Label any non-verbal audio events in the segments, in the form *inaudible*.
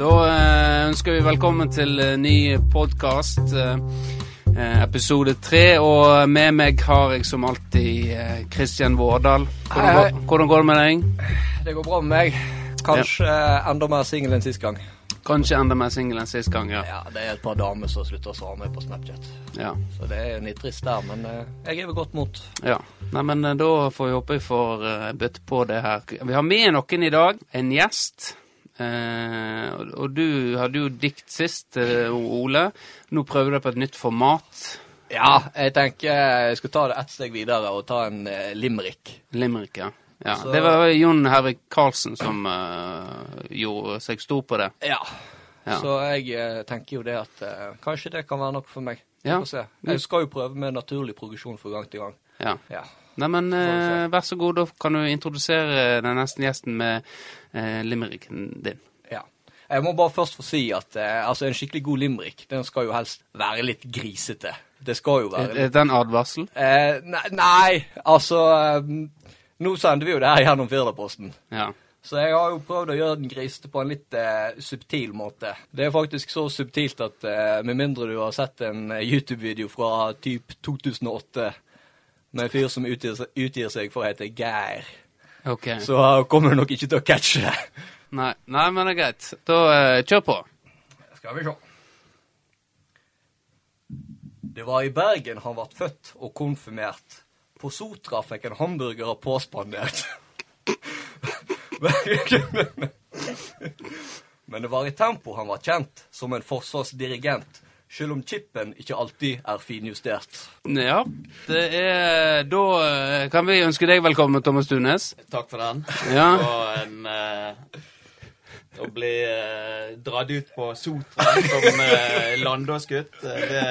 Da eh, ønsker vi velkommen til eh, ny podkast. Episode tre. Og med meg har jeg som alltid Kristian Vårdal. Hvordan, Hei, hei. går- hvordan går det med deg? Det går bra med meg. Kanskje enda mer singel enn sist gang. Kanskje enda mer singel enn sist gang, ja. Ja, Det er et par damer som slutter å svare meg på Snapchat. ja. Så det er litt trist der, men eh, jeg er ved godt mot. ja. Nei, men eh, da får vi håpe vi får uh, bøtte på det her. Vi har med noen i dag. En gjest. Eh, og- du hadde jo dikt sist, eh, Ole. Nå prøver du på et nytt format. Ja, jeg tenker jeg skal ta det ett steg videre og ta en eh, limerick. Limerick, ja. ja. Så- Det var Jon Hervik Karlsen som eh, gjorde seg stor på det. Ja. Ja. Så jeg eh, tenker jo det at eh, kanskje det kan være noe for meg. Ja. se. Jeg skal jo prøve med naturlig progresjon fra gang til gang. Ja. Ja. Nei, men Får vi se. eh, vær så god, da kan du introdusere den neste gjesten med uh, limericken din. ja. Jeg må bare først få si at eh, altså en skikkelig god limerick, den skal jo helst være litt grisete. Det skal jo være Er det en advarsel? Eh, nei, nei, altså eh, Nå sender vi jo det her gjennom Firdaposten. Ja. Så jeg har jo prøvd å gjøre den grisete på en litt eh, subtil måte. Det er faktisk så subtilt at eh, med mindre du har sett en eh, YouTube-video fra typ 2008 med en fyr som utgir, utgir seg for å hete Geir, OK. så eh, kommer du nok ikke til å catche det. Nei, nei, men det er greit. Da eh, kjør på. Skal vi se. Det var i Bergen han ble født og konfirmert. På Sotra fikk en hamburger påspandert. *laughs* Men det var i tempo han var kjent, som en forsvarsdirigent. Selv om chipen ikke alltid er finjustert. Ja, det er Da eh, kan vi ønske deg velkommen, Thomas Tunes. Takk for den. Ja. Og en eh, Å bli eh, dratt ut på Sotra som eh, landåsgutt, eh, det,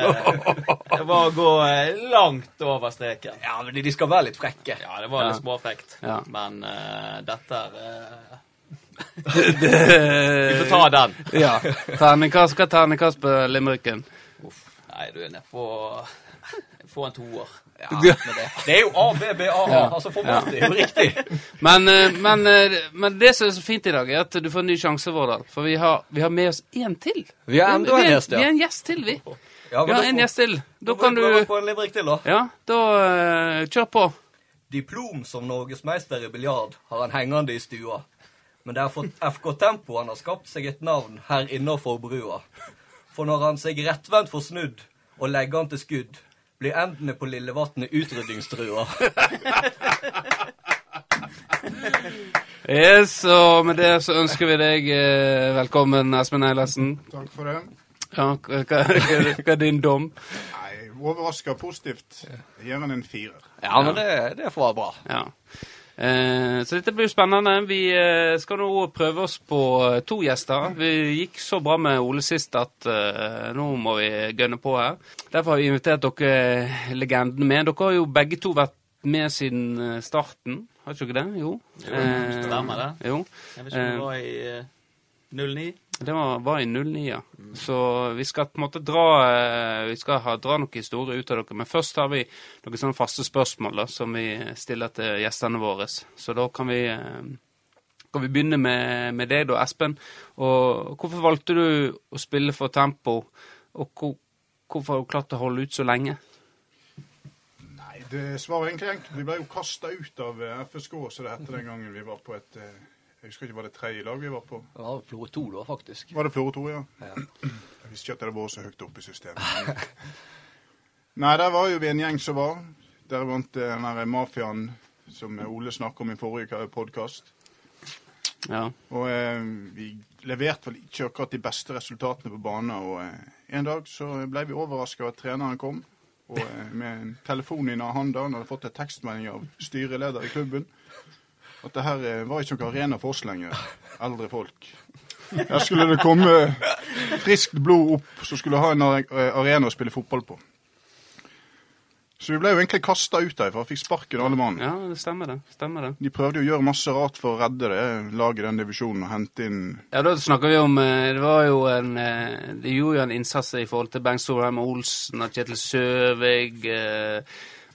det var å gå eh, langt over streken. Ja, men de- de skal være litt frekke. Ja, det var litt Ja. småfrekt. Ja. Men eh, dette er eh, Det, Vi får ta den. *laughs* ja. Terningkast, hva er terningkast på limericken? Nei, du er nede på Få en toer. Ja, det, *laughs* det er jo ABBAA, Ja. altså for er jo riktig. *laughs* Men, eh, men, eh, men det som er så fint i dag, er at du får en ny sjanse, Vårdal. For vi har, vi har med oss én til. Vi har enda en gjest, ja. Vi er en gjest til, vi. Ja, Vi har en gjest til. Da kan du på en til, da. Ja, da uh, kjør på. Diplom som norgesmester i biljard har han hengende i stua. Men det er for FK Tempo han har skapt seg et navn her innafor brua. For når han seg rettvendt får snudd og legger han til skudd, blir endene på Lillevatnet utryddingstrua. Yes, og med det så ønsker vi deg eh, velkommen, Espen Eilertsen. Takk for det. Ja, hva, hva, hva hva er din dom? Nei, Overraska positivt. Jeg gir han en firer. Ja, men det, det får være bra. Ja. Eh, så dette blir jo spennende. Vi eh, skal nå prøve oss på eh, to gjester. Vi gikk så bra med Ole sist at nå må vi gønne på her. Derfor har vi invitert dere legenden med. Dere har jo begge to vært med siden starten, har ikke dere det? Jo. Eh, stemmer det. Jo. Jeg vet ikke om det var i eh, 09. Det var, var i 09, ja. Så vi skal på en måte dra eh, Vi skal ha, dra noen historier ut av dere. Men først har vi noen sånne faste spørsmål da, som vi stiller til gjestene våre. Så da kan vi, eh, kan vi begynne med, med deg, da, Espen. Og hvorfor valgte du å spille for Tempo? Og hvor, hvorfor har du klart å holde ut så lenge? Nei, det svaret er egentlig enkelt. Vi ble jo kasta ut av FSK, som det het den gangen vi var på et eh, Jeg husker ikke, var det tredje lag vi var på? Det var Florø 2 da, faktisk. Var det Florø 2, ja? Ja. Jeg visste ikke at det var så høyt oppe i systemet. Nei, der var jo vi en gjeng som var. Der vant eh, den der mafiaen som Ole snakket om i forrige podkast. Ja. Og eh, vi leverte vel ikke akkurat de beste resultatene på banen. Og eh, en dag så ble vi overraska over at treneren kom. Og eh, med en telefon i hånda, han hadde fått en tekstmelding av styreleder i klubben, at det her eh, var ikke noen arena for oss lenger, *laughs* eldre folk. Her skulle det komme friskt blod opp, som skulle ha en eh, arena å spille fotball på. Så vi ble jo egentlig kasta ut derfra, fikk sparken alle mann. ja, det stemmer det. Stemmer det. De prøvde jo å gjøre masse rart for å redde det laget i den divisjonen og hente inn Ja, da snakker vi om eh, Det var jo en De gjorde jo en innsats i forhold til Bengt Storheim og Olsen og Kjetil Søvig. eh,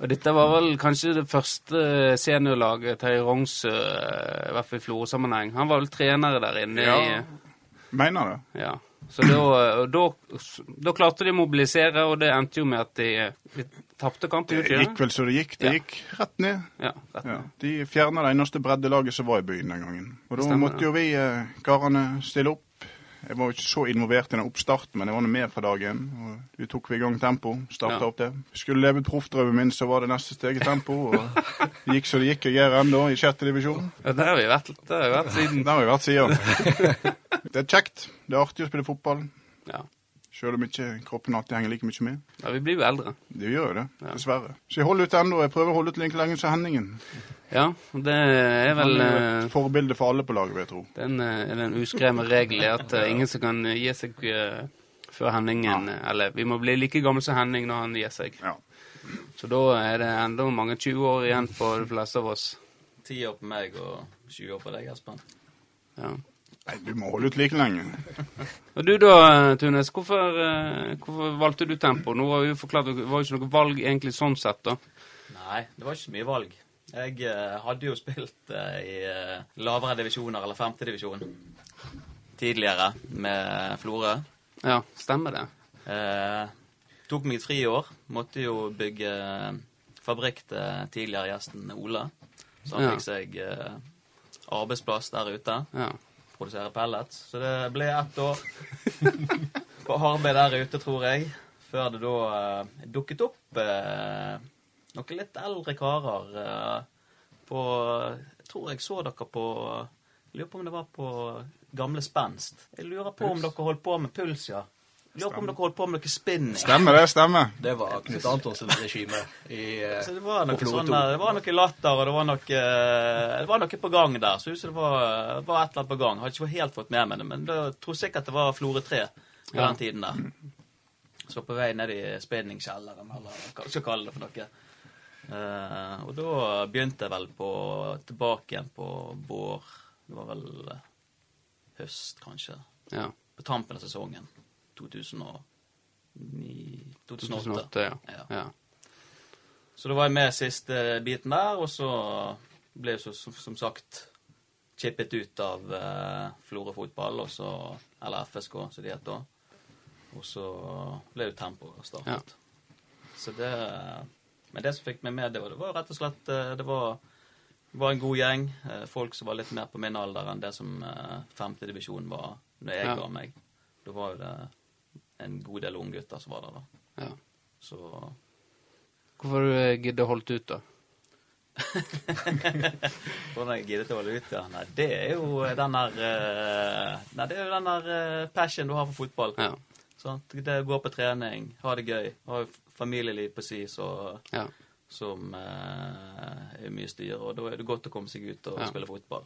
Og dette var vel kanskje det første seniorlaget til Rognsø, eh, i hvert fall i Florø-sammenheng. Han var vel trener der inne. Ja. i Mener det. Ja. Så da, da, da klarte de å mobilisere, og det endte jo med at de, de tapte kampen. Det gikk vel så det gikk. Det Ja. gikk rett ned. Ja, rett Ja. ned. De fjerna det eneste breddelaget som var i byen den gangen. Og da Stemmer, måtte jo vi eh, karene stille opp. Jeg var ikke så involvert i den oppstarten, men jeg var med fra dagen. Og vi tok vi i gang tempo. Starta Ja. opp det. Skulle leve proffdrømmen min, så var det neste steg i tempo. Og det gikk så det gikk. Jeg er ennå i sjette divisjon. Ja, det har vi vært, det har vi vært siden. Det har vi vært siden. Det er kjekt. Det er artig å spille fotball. Ja. Selv om ikke kroppen alltid henger like mye med. ja, vi blir jo eldre. Det gjør jo det, Ja. dessverre. Så jeg holder ut ennå. Jeg prøver å holde ut like lenge som Henningen. Ja, det er Han vel er eh, et forbilde for alle på laget, vil jeg tro. den, er den uskrevne regelen er at eh, ingen som kan gi seg eh, før Henningen ja. Eller vi må bli like gamle som Henning når han gir seg. Ja. Så da er det enda mange 20 år igjen på de fleste av oss. Ti år på meg og 20 år på deg, Espen. Ja. Nei, du må holde ut like lenge. *laughs* Og du da, Tunes, hvorfor, eh, hvorfor valgte du tempo? Nå var jo forklart, Det var jo ikke noe valg egentlig sånn sett, da. Nei, det var ikke så mye valg. Jeg eh, hadde jo spilt eh, i eh, lavere divisjoner, eller femtedivisjon, tidligere med Florø. Ja, stemmer det. Eh, tok meg et friår. Måtte jo bygge fabrikk til tidligere gjesten Ole. Så han Ja. fikk seg eh, arbeidsplass der ute. Ja. Produsere pellets. Så det ble ett år *laughs* på arbeid der ute, tror jeg. Før det da uh, dukket opp uh, noen litt eldre karer uh, på Jeg tror jeg så dere på jeg Lurer på om det var på Gamle Spenst. Jeg lurer på om dere holdt på med puls, ja. Lurer på om dere holdt på med noe spinning. Stemmer det, stemmer. Det var Knut Antonsens regime i eh, Så det var noe sånn der, det var noe latter, og det var noe, eh, det var noe på gang der. Så husker det var, var et eller annet på gang. Jeg Hadde ikke helt fått med meg det, men jeg tror sikkert det var Flore 3 på den tiden der. Så på vei ned i spinningskjelleren, eller hva skal jeg kalle det for noe. Uh, og da begynte jeg vel på tilbake igjen på vår Det var vel høst, kanskje. ja. På tampen av sesongen. 2009 2008. 2008, ja. Ja. ja. Så da var jeg med siste biten der, og så ble jeg så, som, som sagt chippet ut av eh, Florø fotball, og så, eller FSK, som de het da. Og så ble det tempo startet. Så det Men det som fikk meg med, det var, det var rett og slett eh, Det var, var en god gjeng. eh, Folk som var litt mer på min alder enn det som eh, femte var når jeg Ja. ga meg. Da var jo det en god del unggutter som var der, da. ja. Så Hvorfor har du giddet å holde ut, da? *laughs* Hvordan jeg giddet å holde ut, ja. Nei, det er jo den der eh, Nei, det er jo den der eh, passion du har for fotball. Ja. Sånn, Det å gå på trening, ha det gøy, ha familieliv på si så, Ja. som eh, er mye styr, og da er det godt å komme seg ut og Ja. spille fotball.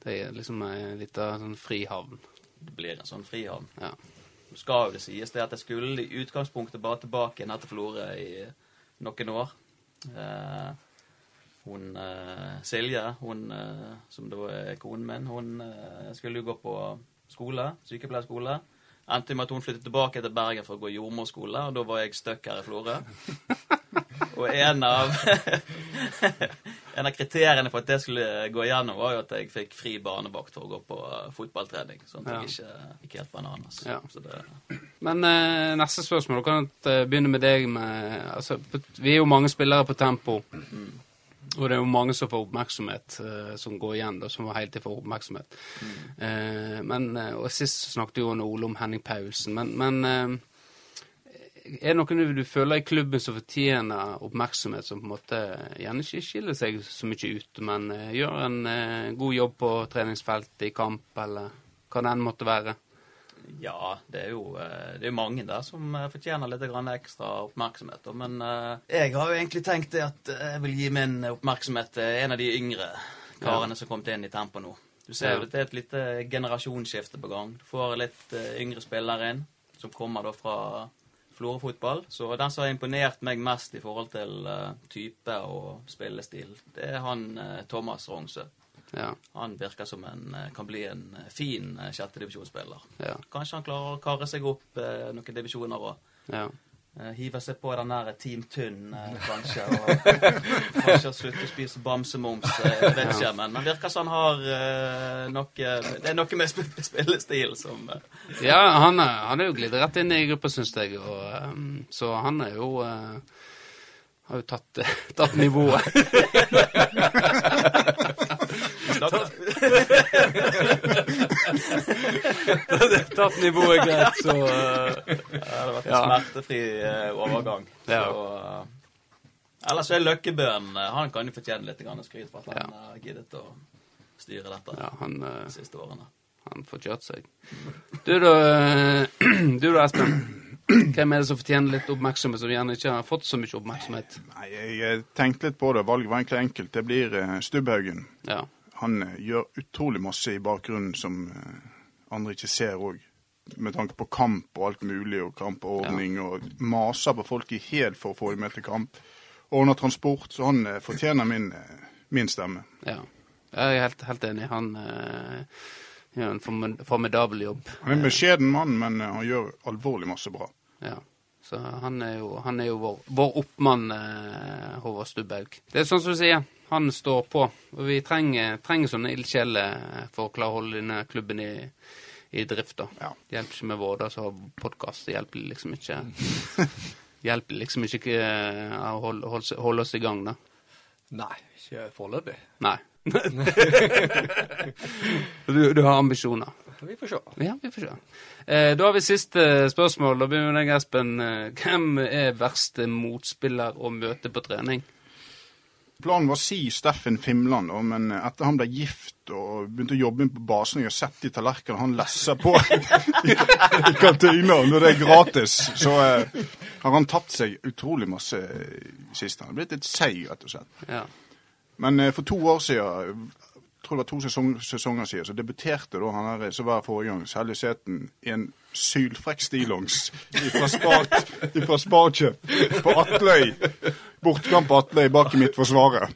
Det er liksom en lita sånn frihavn. Det blir en sånn frihavn. Ja. Skal jo det sies det at jeg skulle i utgangspunktet bare tilbake igjen til Florø i noen år. Eh, hun eh, Silje, hun eh, som da er konen min, hun eh, skulle jo gå på skole, sykepleierskole. Endte med at hun flyttet tilbake til Bergen for å gå jordmorskole, og da var jeg stuck her i Florø. *laughs* Og en av *laughs* En av kriteriene for at det skulle gå igjennom, var jo at jeg fikk fri barnevakt for å gå på fotballtrening. Sånn at jeg ikke gikk helt bananas. Ja. Så det, Men eh, neste spørsmål. Du kan begynne med deg med altså, Vi er jo mange spillere på tempo. Og det er jo mange som får oppmerksomhet, eh, som går igjen, da, som var heltid får oppmerksomhet. Eh, men, eh, og Sist snakket jo Ole om Henning Paulsen. Men, men er det noen du føler i klubben som fortjener oppmerksomhet, som på en måte gjerne ikke skiller seg så mye ut, men gjør en god jobb på treningsfeltet, i kamp, eller hva det enn måtte være? Ja, det er jo eh, det er mange der som eh, fortjener litt ekstra oppmerksomhet. Men eh, jeg har jo egentlig tenkt det at jeg vil gi min oppmerksomhet til en av de yngre karene som kom inn i Tempo nå. Du ser jo Ja. det er et lite generasjonsskifte på gang. Du får litt yngre spillere inn, som kommer da fra Florø-fotball. Så den som har imponert meg mest i forhold til type og spillestil, det er han Thomas Rongsø. Ja, Han virker som en eh, kan bli en eh, fin eh, sjettedivisjonsspiller. ja, Kanskje han klarer å karre seg opp eh, noen divisjoner og ja. eh, hive seg på den der Team Tynn, eh, *laughs* kanskje. Og Kanskje slutte å spise bamsemums. Jeg vet ikke, men han virker som han har eh, noe Det er noe med spillestil som Ja, han, han er jo glidd rett inn i gruppa, syns jeg. Og, um, så han er jo Har jo tatt, *laughs* tatt nivået. *laughs* tatt nivået greit, så uh, Ja, det har vært en Ja. smertefri uh, overgang. Ja. Så, uh, ellers er Løkkebøen Han kan jo fortjene litt grann skryt for at han Ja. har giddet å styre dette ja, han, de siste årene. han får kjørt seg. Du da, *clears throat* du da, Espen. Hvem er det som fortjener litt oppmerksomhet, som gjerne ikke har fått så mye oppmerksomhet? Nei, jeg tenkte litt på det. Valget var egentlig enkelt. Det blir Stubbhaugen. Ja. Han eh, gjør utrolig masse i bakgrunnen som eh, andre ikke ser òg. Med tanke på kamp og alt mulig, og kampordning, og maser på folk i hæl for å få dem med til kamp. Ordner transport, så han eh, fortjener min, min stemme. ja. Jeg er helt, helt enig. Han øh, gjør en formidabel jobb. Han er en beskjeden mann, men han gjør alvorlig masse bra. Ja. Så han er jo, han er jo vår, vår oppmann, Håvard Stubbaug. Det er sånn som du sier, han står på. Og vi trenger, trenger sånne ildsjeler for å klare å holde denne klubben i, i drift. da. Ja. Det hjelper ikke med Våda som har podkast. Det hjelper liksom ikke *laughs* hjelper liksom ikke eh, å holde, holde, holde oss i gang, da. Nei, ikke foreløpig. Nei. *laughs* du, du har ambisjoner. Vi får se. Ja, vi får se. Eh, da har vi siste spørsmål. Da begynner med deg, Espen. Eh, Hvem er verste motspiller å møte på trening? Planen var å si Steffen Fimland, men etter han ble gift og begynte å jobbe på basen og har sett de tallerkenene han lesser på *laughs* i kantina når det er gratis, så eh, har han tatt seg utrolig masse sist. siste. Han er blitt litt seig, rett og slett. Ja. Men eh, for to år siden, jeg tror det var to sesong, sesonger siden, så debuterte da han her som var forrige gang, Selje Sæten, i en sylfrekk stillongs *laughs* fra Sparkjøp på Atløy. Bortkamp Atle i bak i mitt forsvaret.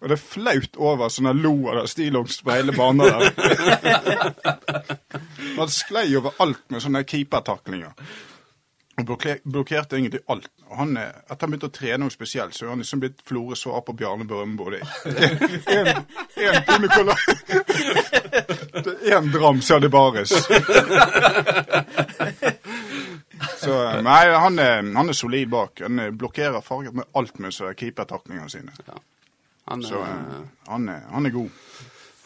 Og det flaut over sånn han lo av det stillongs på hele banen der. Han sklei over alt med sånne keepertaklinger. Og blokkerte egentlig alt. Og han, er- Etter han begynte å trene noe spesielt, så er han liksom blitt Flore svar på Bjarne Brøndbo. Det er er dram Sadibaris. Så nei, han er, han er solid bak. Han eh, blokkerer farget med alt med så keepertaklingene sine. Han, er, så han er, han er god.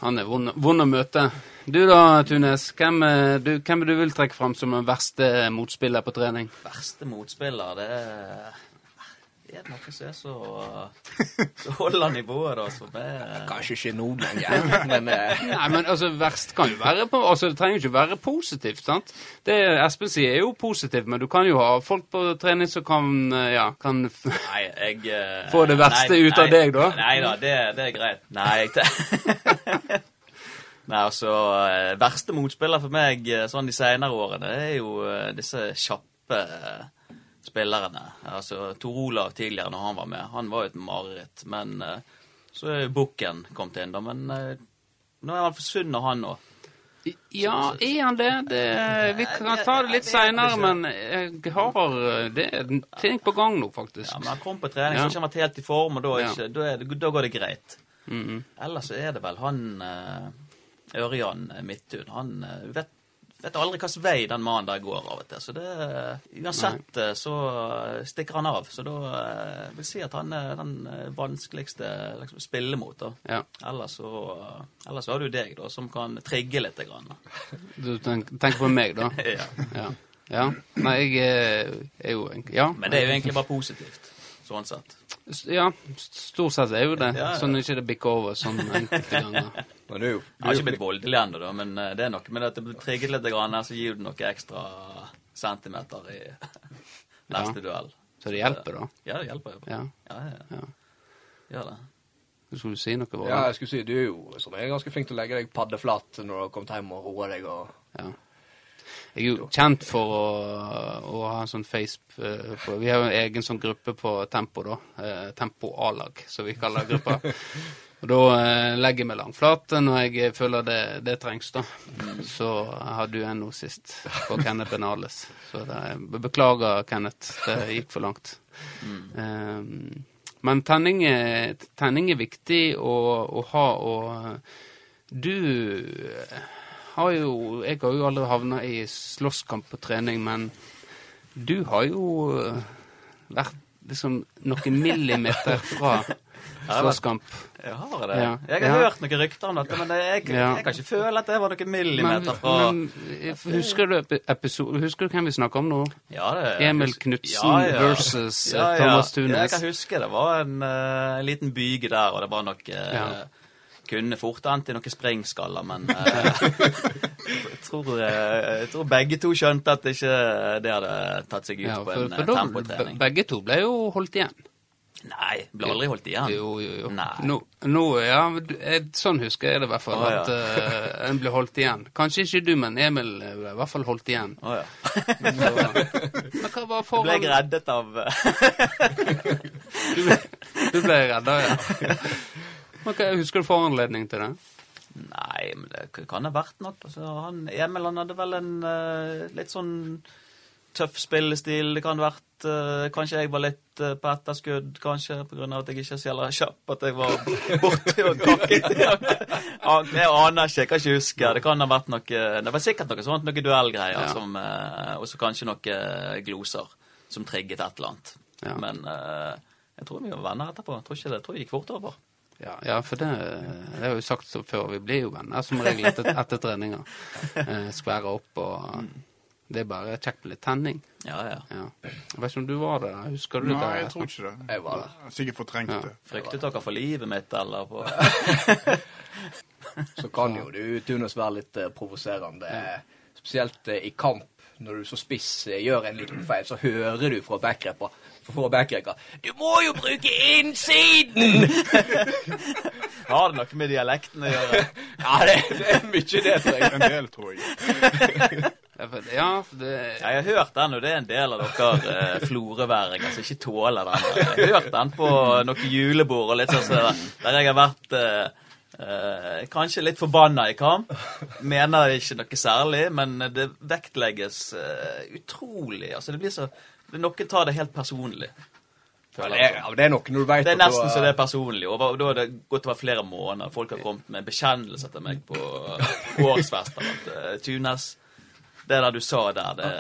han er vond, vond å møte. Du da, Tunes. Hvem, du, hvem du vil trekke fram som den verste motspiller på trening? Verste motspiller, det er Det er noe som er så Så holder nivået, da, som er Kanskje ikke nå lenger, *laughs* men eh, Nei, men altså, verst kan jo være på, altså, Det trenger jo ikke være positivt, sant? Det Espen sier, er jo positivt, men du kan jo ha folk på trening som kan, eh, ja, kan Nei, jeg eh, *laughs* Få det verste nei, ut av nei, deg, da? Nei da, det, det er greit. Nei, jeg *laughs* Nei, altså eh, Verste motspiller for meg eh, sånn de senere årene, det er jo eh, disse kjappe eh, spillerne. Altså Tor Olav tidligere, når han var med, han var jo et mareritt. Men eh, så er Bukken kommet inn, da. Men eh, nå er han forsvunnet, han òg. Ja, er han det? det vi kan ta det litt seinere, men jeg har Det er ting på gang nå, faktisk. Ja, men han kom på trening, så ikke han vært helt i form, og da, ikke, da, det, da går det greit. Mhm. Ellers er det vel han eh, Ørjan Midthun. Han eh, vet, vet aldri hvilken vei den mannen der går av og til. Så det Uansett Nei. så stikker han av. Så da eh, vil jeg si at han er den eh, vanskeligste liksom, spille mot. da. Ja. Ellers så, ellers så har du deg, da, som kan trigge litt. Grann. Du tenk- tenker på meg, da? *laughs* Ja. Ja. ja. Nei, jeg er, er jo egentlig Ja. Men det er jo egentlig bare positivt, sånn sett. Ja, stort sett er jo det. Ja, ja. Sånn ikke det bikker over sånn enkelte *laughs* ganger. men du du, Jeg har ikke blitt voldelig ennå, da, men eh, det er noe med at det blir trigget litt, grann, så gir du noe ekstra centimeter i *laughs* neste duell. Så det hjelper, da. Ja, det hjelper. Ja. Ja, ja, Ja. Gjør det. Skulle du si noe? Våre? Ja, jeg skulle si, du er jo som er ganske flink til å legge deg paddeflat når du har kommet hjem og roer deg og Ja. Jeg er jo kjent for å, å ha en sånn face eh, på Vi har jo en egen sånn gruppe på Tempo, da. Eh, Tempo A-lag, som vi kaller gruppa. Og da eh, legger jeg meg langflat når jeg føler det, det trengs, da. Så hadde du en nå sist, på Kenneth Benales. Så det, beklager, Kenneth. Det gikk for langt. Eh, Men tenning er, tenning er viktig å, å ha, og du har jo Jeg har jo aldri havna i slåsskamp på trening, men du har jo eh, vært liksom noen millimeter fra *laughs* slåsskamp. Jeg har det. Ja. Jeg har Ja. hørt noen rykter om dette, men jeg, jeg, jeg kan ikke føle at det var noen millimeter fra men men, husker, du episode, husker du hvem vi snakker om nå? ja, det, Emil Knutsen versus, eh, Thomas Thunes. Jeg kan huske det var en eh, liten byge der, og det var nok eh, Ja. Kunne fort endt i noen sprengskaller, men eh, *laughs* jeg, tror, eh, jeg tror begge to skjønte at ikke det hadde tatt seg ut Ja, på en for tempotrening. da, tempotrening. begge to ble jo holdt igjen. Nei, ble aldri holdt igjen. Jo, jo, jo. Nå, nå, ja, du- sånn husker jeg det i hvert fall, ja. at eh, en ble holdt igjen. Kanskje ikke du, men Emil ble i hvert fall holdt igjen. Å ja. Så, men hva var *laughs* Ble jeg reddet av eh, *laughs* Du ble, du ble redda, ja. Men hva, husker du foranledning til det? Nei, men det kan ha vært noe. Altså, han, Emil han hadde vel en uh, litt sånn tøff spillestil. Det kan ha vært uh, Kanskje jeg var litt uh, på etterskudd, kanskje pga. at jeg ikke er så jævla kjapp. At jeg var *laughs* borti og kakket. *laughs* Jeg aner ikke, jeg kan ikke huske. Det kan ha vært noe Det var sikkert noe sånt, noe duellgreier. Ja. som, Og så kanskje noe gloser som trigget et eller annet. Ja. Men jeg tror vi var venner etterpå. Jeg tror ikke det, jeg tror det gikk fort over. Ja, ja for det, det har jo sagt så før. Vi blir jo venner som regel etter, *laughs* etter treninger. Eh, skværer opp og Det er bare kjekt med litt tenning. Ja, ja. Ja. Jeg vet ikke om du var det? Husker du Nei, det? jeg tror ikke det. Jeg var der. Sikkert fortrengt Ja. det. Fryktet dere for livet mitt, eller på *laughs* Så kan jo du Tunes være litt eh, provoserende. Spesielt eh, i kamp. Når du så spiss eh, gjør en liten feil, så hører du fra backrepa fra backrepa Du må jo bruke innsiden! *laughs* Har det noe med dialekten å gjøre? *laughs* Ja, det, det er mye det, tror jeg. En del, tror jeg. *laughs* Ja, for- Ja, for det Ja, jeg har hørt den, og det er en del av dere eh, florøværinger som ikke tåler den. Jeg har hørt den på noen julebord og litt sånn der jeg har vært eh, eh, kanskje litt forbanna i kamp. Mener ikke noe særlig, men det vektlegges eh, utrolig. Altså, det blir så Noen tar det helt personlig. Ja, det, er, det er noe når du vet Det er nesten så det er personlig. Og da har det gått over flere måneder. Folk har kommet med bekjennelser til meg på årsfest. Uh, Tunes, det der du sa der, det *laughs*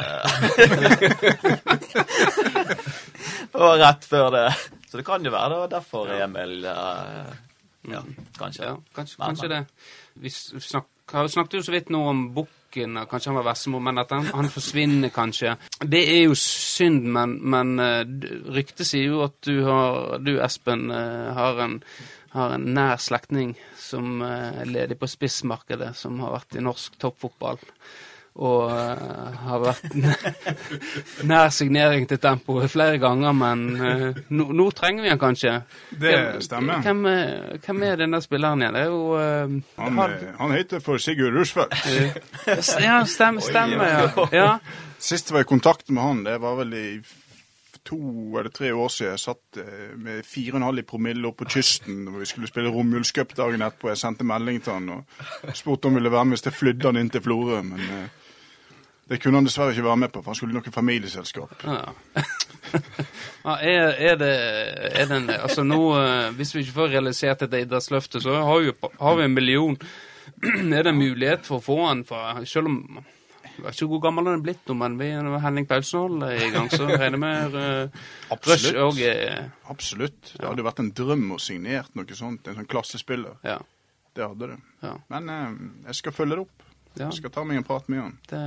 Det var rett før det. Så det kan jo være det var derfor Emil eh, Ja, kanskje. Ja, kanskje, kanskje det. Vi snak, snakket jo så vidt nå om bukken, kanskje han var Vestmo, men at han, han forsvinner kanskje. Det er jo synd, men, men eh, ryktet sier jo at du, har, du Espen, eh, har en, har en nær slektning som eh, er ledig på spissmarkedet, som har vært i norsk toppfotball. Og uh, har vært *laughs* nær signering til Tempo flere ganger, men uh, nå, nå trenger vi han kanskje. Det stemmer. Hvem, er- hvem er denne spilleren igjen? Eh, Han, eh, han heter for Sigurd Rushfeldt. *laughs* Ja, stemmer, *laughs* stemmer ja. ja. Sist jeg var i kontakt med han, det var vel i to eller tre år siden. Jeg satt eh, med fire og en halv i promille oppe på kysten og vi skulle spille romjulscup dagen etterpå. Jeg sendte melding til han og spurte om han ville være med hvis jeg flydde han inn til Florø. Men eh, det kunne han dessverre ikke være med på, for han skulle i noe familieselskap. ja. *laughs* ja er, er det, er det en, Altså nå, eh, hvis vi ikke får realisert dette idrettsløftet, så har vi, har vi en million. *clears throat* er det en mulighet for å få han fra Selv om jeg vet ikke hvor gammel han er blitt nå, men vi, er Henning Paulsen er i gang, så *laughs* regner med uh, Absolutt. og uh, Absolutt. Det hadde jo vært en drøm å signere noe sånt. En sånn klassespiller. Ja. Det hadde det. ja, Men uh, jeg skal følge det opp. Ja Jeg skal ta meg en prat med han. det,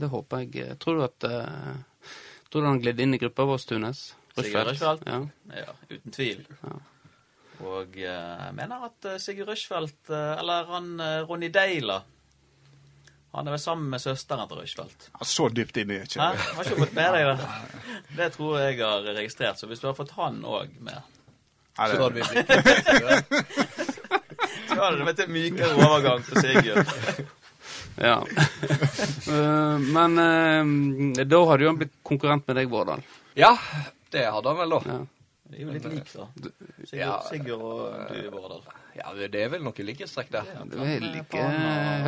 det håper jeg. Tror du at uh, Tror du han gled inn i gruppa vår, Tunes? Sigurd Rushfeldt? Ja. Ja, uten tvil. Ja. Og eh, jeg mener at eh, Sigurd Rushfeldt, uh, eller han Ronny Deila Han er vel sammen med søsteren til Rushfeldt. Ja, Så dypt inn er jeg Hæ? ikke. Har ikke fått med deg det? Det tror jeg jeg har registrert. Så hvis du har fått han òg med, Nei, Så det- hadde vi blitt *laughs* så hadde det vært en mykere overgang for Sigurd. Ja. *laughs* Eh, men eh, da hadde jo han blitt konkurrent med deg, Vårdal. Ja, det hadde han vel, da. Ja. Det er jo litt lik, da. Sigurd, Ja. Sigurd og du, Vårdal. Ja, det er vel noe likhetstrekk der. Det er like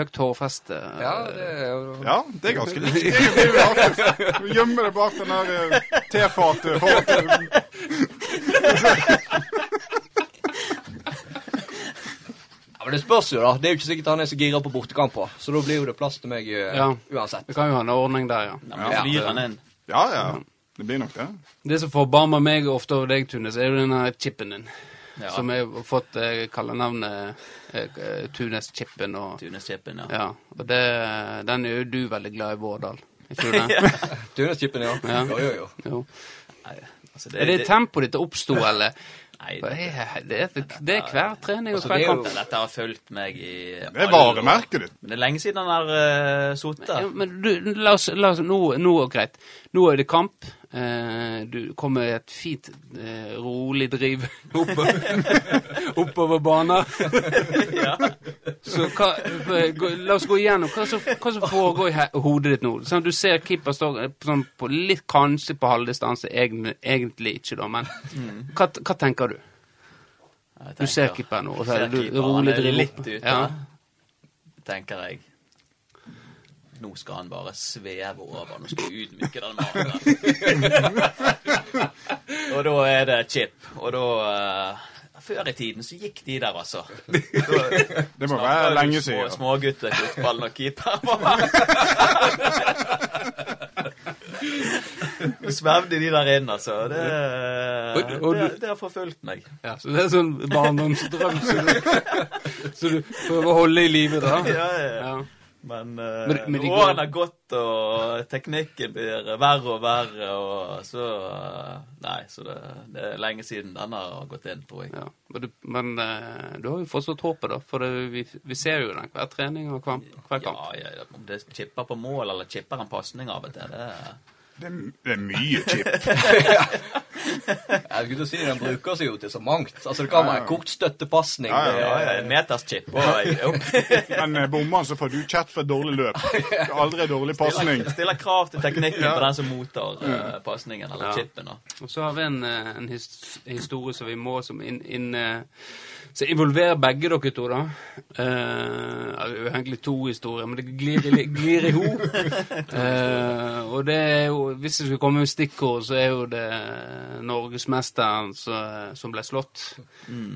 høyt hårfeste. Ja, det er Ja, det er ganske likt. Vi gjemmer Gjemme det bak den der eh, tefatet. *laughs* håret. Ja, men Det spørs jo, da. Det er jo ikke sikkert han er så gira på bortekamper. Så da blir jo det plass til meg eh, Ja. uansett. Vi kan jo ha en ordning der, ja. Ja, Ja. Ja, ja. Det blir nok det. Det som forbarmer meg ofte over deg, Tunes, er jo denne chipen din. Ja. Som jeg har fått eh, kallenavnet eh, Tunes-chipen. Og, Tunes-chipen, ja. ja, og det, den er jo du veldig glad i, Vårdal. Ikke du *laughs* det? Tuneskipen, ja. Ja. Jo, jo, jo. Jo. Nei, altså, Er det tempoet ditt oppsto, eller? Nei, Det det, er, det, er, det er hver trening og Altså, hver er kamp. dette har fulgt meg i Det er varemerket ditt. Men det er lenge siden han har uh, sittet. Ja, men du, la oss, la oss nå, nå greit. Nå er det kamp. Eh, du kommer et fint, eh, rolig driv *laughs* oppover, oppover banen. *laughs* Så hva, la oss gå igjennom hva som, hva som foregår i hodet ditt nå. Sånn, du ser keeper stå eh, sånn på litt, kanskje på halvdistanse, egentlig, ikke, da, men hva, hva tenker du? Tenker, Du ser keeper nå, og så er du rolig driv opp. litt ute, Ja. tenker jeg. Nå skal han bare sveve over. Nå skal vi ydmyke den mannen. *laughs* og da er det chip. Og da uh, Før i tiden så gikk de der, altså. Da Det må *laughs* være lenge siden. Små, smågutter, fotballen og keeper Så *laughs* svevde de der inn, altså. Det, Og- og det, det har forfulgt meg. Ja, så det er sånn barndomsdrøm så du, så du prøver å holde i live, da? Ja, ja, ja. Men, uh, Men- men går- årene har gått, og teknikken blir verre og verre, og så eh, Nei, så det, det er lenge siden denne har gått inn, tror jeg. Ja, men, du, men eh, du har jo fortsatt håpet, da. For det, vi, vi ser jo den hver trening og hver, hver kamp. Ja, ja, om det chipper på mål eller chipper en pasning av og til, det Det er, det er mye chip. *laughs* Jeg skulle si Den bruker seg jo til så mangt. Altså Det kan være kort støttepasning. Ja, ja, det ja, er- en meters chip. Og jeg opp- *laughs* Men eh, bommer så får du kjeft for dårlig løp. *laughs* Aldri dårlig pasning. stiller, stiller krav til teknikken Ja. på den som mottar uh, pasningen, eller Ja. chipen. da. Og så har vi en, eh, en his, historie som vi må som inn, in, uh, som involverer begge dere to, da. Uh, egentlig to historier, men det glir, i- glir i hop. Uh, og det er jo Hvis det skulle komme med stikkord, så er jo det norgesmesteren som, som ble slått.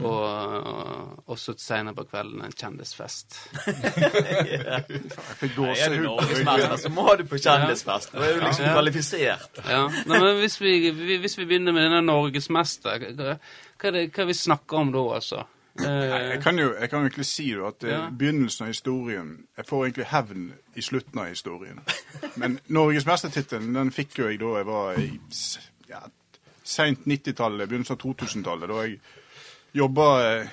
Og også senere på kvelden en kjendisfest. ja. *laughs* Er du norgesmester, så må du på kjendisfest. Da er du liksom Ja. kvalifisert. Ja, Nei, men hvis vi, vi- hvis vi begynner med denne norgesmester, hva, hva, er det, hva vi snakker om da, altså? Eh, Jeg kan jo jeg kan egentlig si jo at eh, Ja. begynnelsen av historien Jeg får egentlig hevn i slutten av historien. Men norgesmestertittelen den fikk jo jeg da jeg var i ja, seint 90-tallet, begynnelsen av 2000-tallet. Da jeg jobba eh,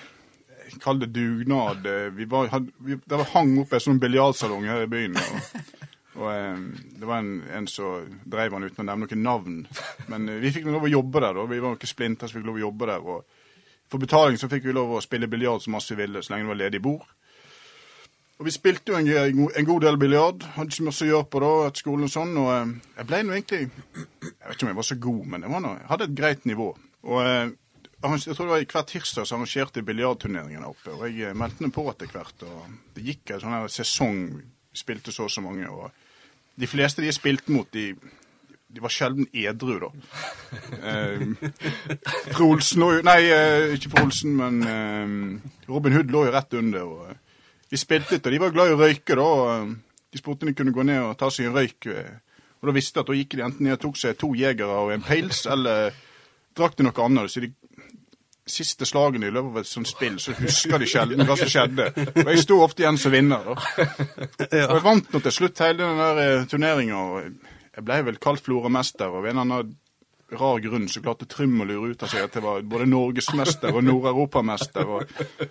Kall det dugnad. Vi var, had, vi, det var hang opp en sånn biljardsalong her i byen. Og, og um, det var en, en som drev han uten å nevne noen navn. Men uh, vi fikk lov å jobbe der. da, Vi var noen splinter som fikk lov å jobbe der. og for betaling så fikk vi lov å spille biljard så masse vi ville, så lenge det var ledig bord. Og vi spilte jo en, en, god del biljard. Hadde ikke mye å gjøre på da, etter skolen og sånn. Og eh, jeg ble nå egentlig Jeg vet ikke om jeg var så god, men jeg, nå, jeg hadde et greit nivå. Og eh, jeg tror det var hver tirsdag så arrangerte biljardturneringen der oppe. Og jeg eh, meldte meg på etter hvert. Og det gikk en sånn her sesong. Vi spilte så og så mange. Og de fleste de jeg spilte mot, de de var sjelden edru, da. Eh, lå og Nei, eh, ikke Frolsen, men eh, Robin Hood lå jo rett under. og De Vi spilte litt, og de var glad i å røyke, da. De spurte om de kunne gå ned og ta seg en røyk. Og da visste de at da gikk de enten ned og tok seg to jegere og en pils, eller drakk de noe annet. Så de siste slagene i løpet av et sånt spill, så husker de sjelden hva som skjedde. Og jeg sto ofte igjen som vinner. da. Og jeg vant nå til slutt hele den der turneringa. Jeg ble vel kalt floramester, og av en eller annen rar grunn så klarte Trym å lure ut av seg at jeg var både norgesmester og nordeuropamester. Og...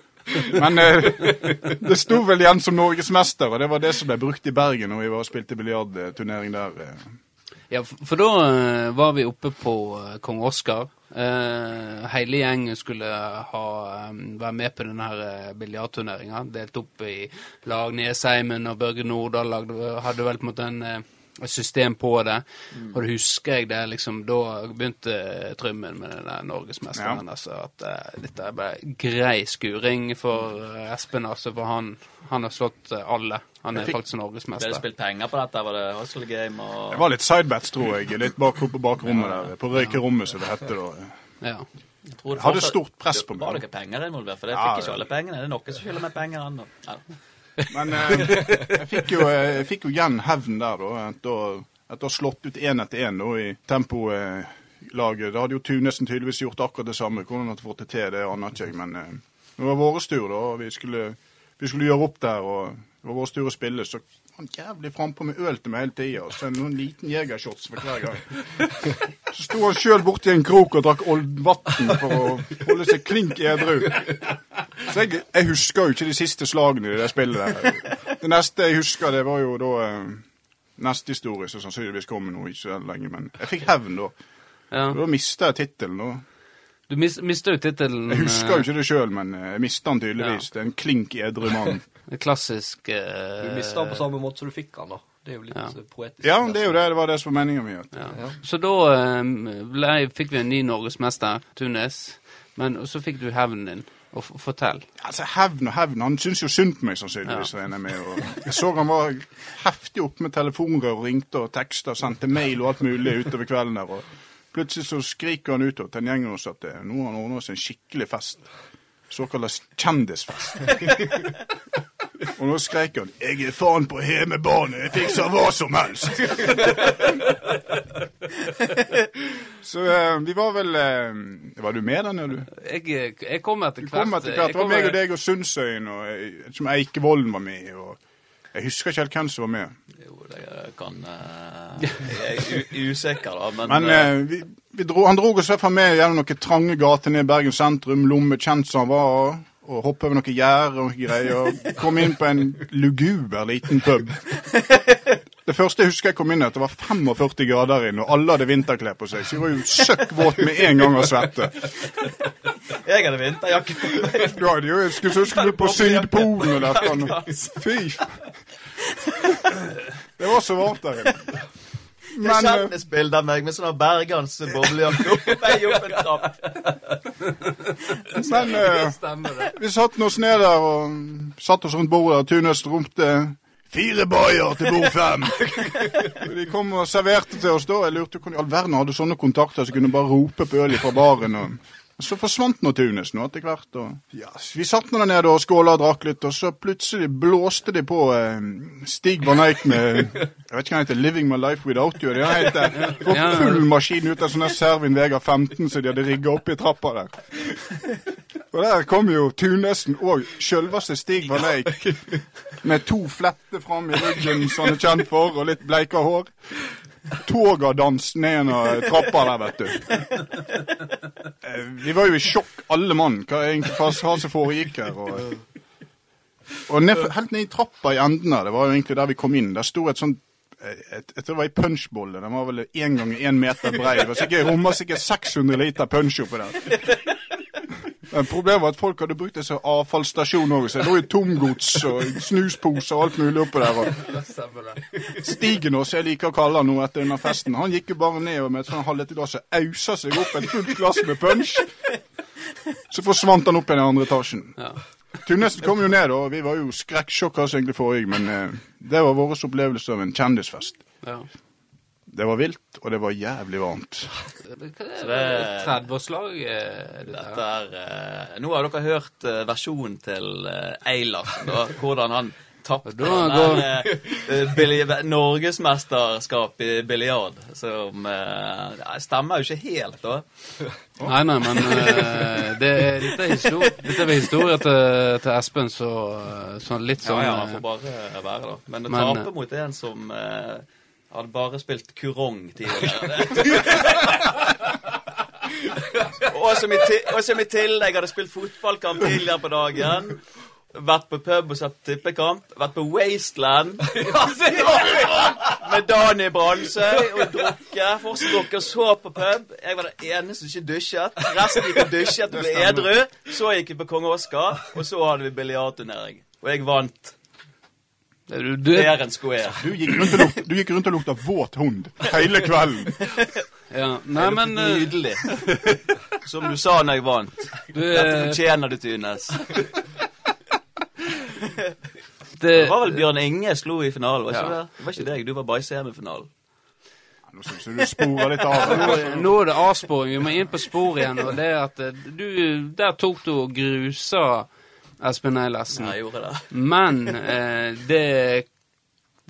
Men eh, *laughs* det sto vel igjen som norgesmester, og det var det som ble brukt i Bergen når vi var og spilte biljardturnering der. eh. Ja, for, da eh, var vi oppe på eh, Kong Oskar. Uh, hele gjengen skulle ha, um, være med på denne uh, biljardturneringa. Delt opp i lag. Nesheimen og Børge Nordahl hadde vel på en måte en, eh, et system på det. Og da husker jeg det liksom Da begynte Trymmen med den der norgesmesteren. Altså, at uh, dette er bare grei skuring for uh, Espen, altså. For han, han har slått uh, alle. Han er fikk- faktisk Ble det norgesmester. spilt penger på dette? Var det hustle game og Det var litt sidebats, tror jeg. Litt bak på bakrommet der. På røykerommet, som det heter da. Ja. Jeg tror det hadde fortsatt- stort press på meg. Var det ikke penger involvert? For det fikk ja. ikke alle pengene. Det er noen som skylder meg penger ennå. Ja. Men eh, jeg, fikk jo, eh, jeg fikk jo igjen hevn der, da. Etter å ha slått ut én etter én i tempolaget. Da hadde jo Tunesen tydeligvis gjort akkurat det samme. Hvordan han hadde fått det til, det aner ikke jeg. Men eh, det var vår tur, da. og Vi skulle, vi skulle gjøre opp der. og Det var vår tur å spille. Så han jævlig frampå med øl til meg hele tida. Så noen liten jegershots for hver gang. Så sto han sjøl borti en krok og drakk vann for å holde seg klink edru. Så jeg, jeg husker jo ikke de siste slagene i det spillet der. Det neste jeg husker, det var jo da eh, neste historie, som sannsynligvis kommer nå ikke så lenge. Men jeg fikk hevn da. Ja. Da mista jeg tittelen. Du mis, mista jo tittelen Jeg husker jo ikke det sjøl, men eh, jeg mista den tydeligvis. Det er en klink edru mann. Eh, Klassisk Du eh, mista den på samme måte som du fikk den, da. Det er jo litt Ja. eh, poetisk. Ja, det er jo det. Det var det som var meninga mi. ja. Ja. Så da eh, ble, fikk vi en ny norgesmester, Tunis. Men så fikk du hevnen din. Og fortell. Altså, Hevn og hevn. Han syns jo synd på meg, sannsynligvis. Ja. jeg med. Og jeg så han var heftig oppe med telefonrør og ringte og teksta, sendte mail og alt mulig utover kvelden der. og Plutselig så skriker han ut til en gjeng hos at eh, nå har han ordna seg en skikkelig fest. Såkalt kjendisfest. *laughs* og nå skrek han 'Jeg er faen på hjemmebane, jeg fikser hva som helst'. så uh, vi var vel uh, Var du med den, du Jeg, jeg kom etter hvert. kom etter hvert. Det var meg og deg og Sundsøyen, og eh, som Eikevolden var med. og Jeg husker ikke helt hvem som var med. Jo, det kan uh, Jeg er usikker, da, men, Men eh, vi, vi dro, han dro oss i hvert fall med gjennom noen trange gater ned i Bergen sentrum, lomme kjent som han var, og hoppe over noen gjær og greier, og Kom inn på en luguber liten pub. Det første jeg husker jeg kom inn, at det var 45 grader inne, og alle hadde vinterklær på seg. Så jeg var jo søkk våt med en gang av svette. jeg hadde vinterjakke på meg. Du hadde jo, jeg skulle huske du på Sydpolen og der. Fy Det var så varmt der inne. Det er eh, kjendisbilde av meg med sånn Bergans boblejakke opp *laughs* på vei opp en trapp. Men uh, vi satt oss ned der og satt oss rundt bordet, og Tunes ropte Fire boyer til bord fem! *laughs* De kom og serverte til oss da. Jeg lurte på hvordan i all verden hadde sånne kontakter som kunne bare rope på øl fra baren. Og så forsvant nå Tunes nå etter hvert. Og ja, vi satt nå der nede og skåla og drakk litt, og så plutselig blåste de på eh, Stig Van Eyck med *laughs* Jeg vet ikke hva han heter, 'Living My Life Without You'. Det heter For full maskin ut av sånn der Servin Vega 15 som de hadde rigga opp i trappa der. Og der kom jo Tunesen og sjølveste Stig Van Eyck med to fletter fram i ryggen som han er kjent for, og litt bleika hår. Togadans ned en av trappa der, vet du. Eh, Vi var jo i sjokk, alle mann, hva egentlig hva som foregikk her. Og, og ned, helt ned i trappa i enden her, det var jo egentlig der vi kom inn, der sto et sånt eh, et, jeg tror det var ei punchbolle. Den var vel én gang én meter brei. Det var sikkert, rommer sikkert 600 liter punch oppi der. Men Problemet var at folk hadde brukt det som avfallsstasjon òg, så det lå jo tomgods og snusposer og alt mulig oppå der. Og også, jeg liker å kalle han nå etter denne festen, han gikk jo bare ned og med et sånn halvlite glass og ausa seg opp et fullt glass med punch. Så forsvant han opp igjen i andre etasjen. Ja. Tunesen kom jo ned, og vi var jo skrekksjokka egentlig forrige, men eh, det var vår opplevelse av en kjendisfest. Ja. Det var vilt, og det var jævlig varmt. Hva er det? det- 30-årslag? eh, dette er, eh, nå har dere hørt eh, versjonen til Eilert, da, hvordan han tapte Da den går- der, eh, billi- norgesmesterskap i biljard, som eh, ja, stemmer jo ikke helt, da. Nei, nei, men eh, det, er- dette er historie, dette er historie til, til Espen, så, så litt sånn ja, han eh, får bare være, da. Men å Men, tape mot en som eh, hadde bare spilt kurong tidligere *laughs* og, som i ti- og som i tillegg hadde spilt fotballkamp tidligere på dagen. Vært på pub og sett tippekamp. Vært på Wasteland *laughs* med Dani Bransøy og drukket. Fortsatt drukket og så på pub. Jeg var den eneste som ikke dusjet. Resten gikk og dusjet og ble edru. Så gikk vi på Kong Oskar, og så hadde vi biljardturnering. Og jeg vant du, du, fair and square. Du gikk rundt og, lukta, du gikk rundt og lukta våt hund hele kvelden. *laughs* ja, Nei, men eh, Nydelig. Som du sa når jeg vant. du, Dette eh, fortjener du, Tunes. *laughs* det, Det var vel Bjørn Inge slo i finalen, var ikke Ja. det? Det var ikke deg, du var bare i semifinalen. Nå syns jeg du sporer litt av. Nå, nå er det avsporing. Vi må inn på sporet igjen. Og det er at eh, du Der tok du og grusa Espen Eilertsen. Ja, jeg gjorde det. *laughs* Men eh, det,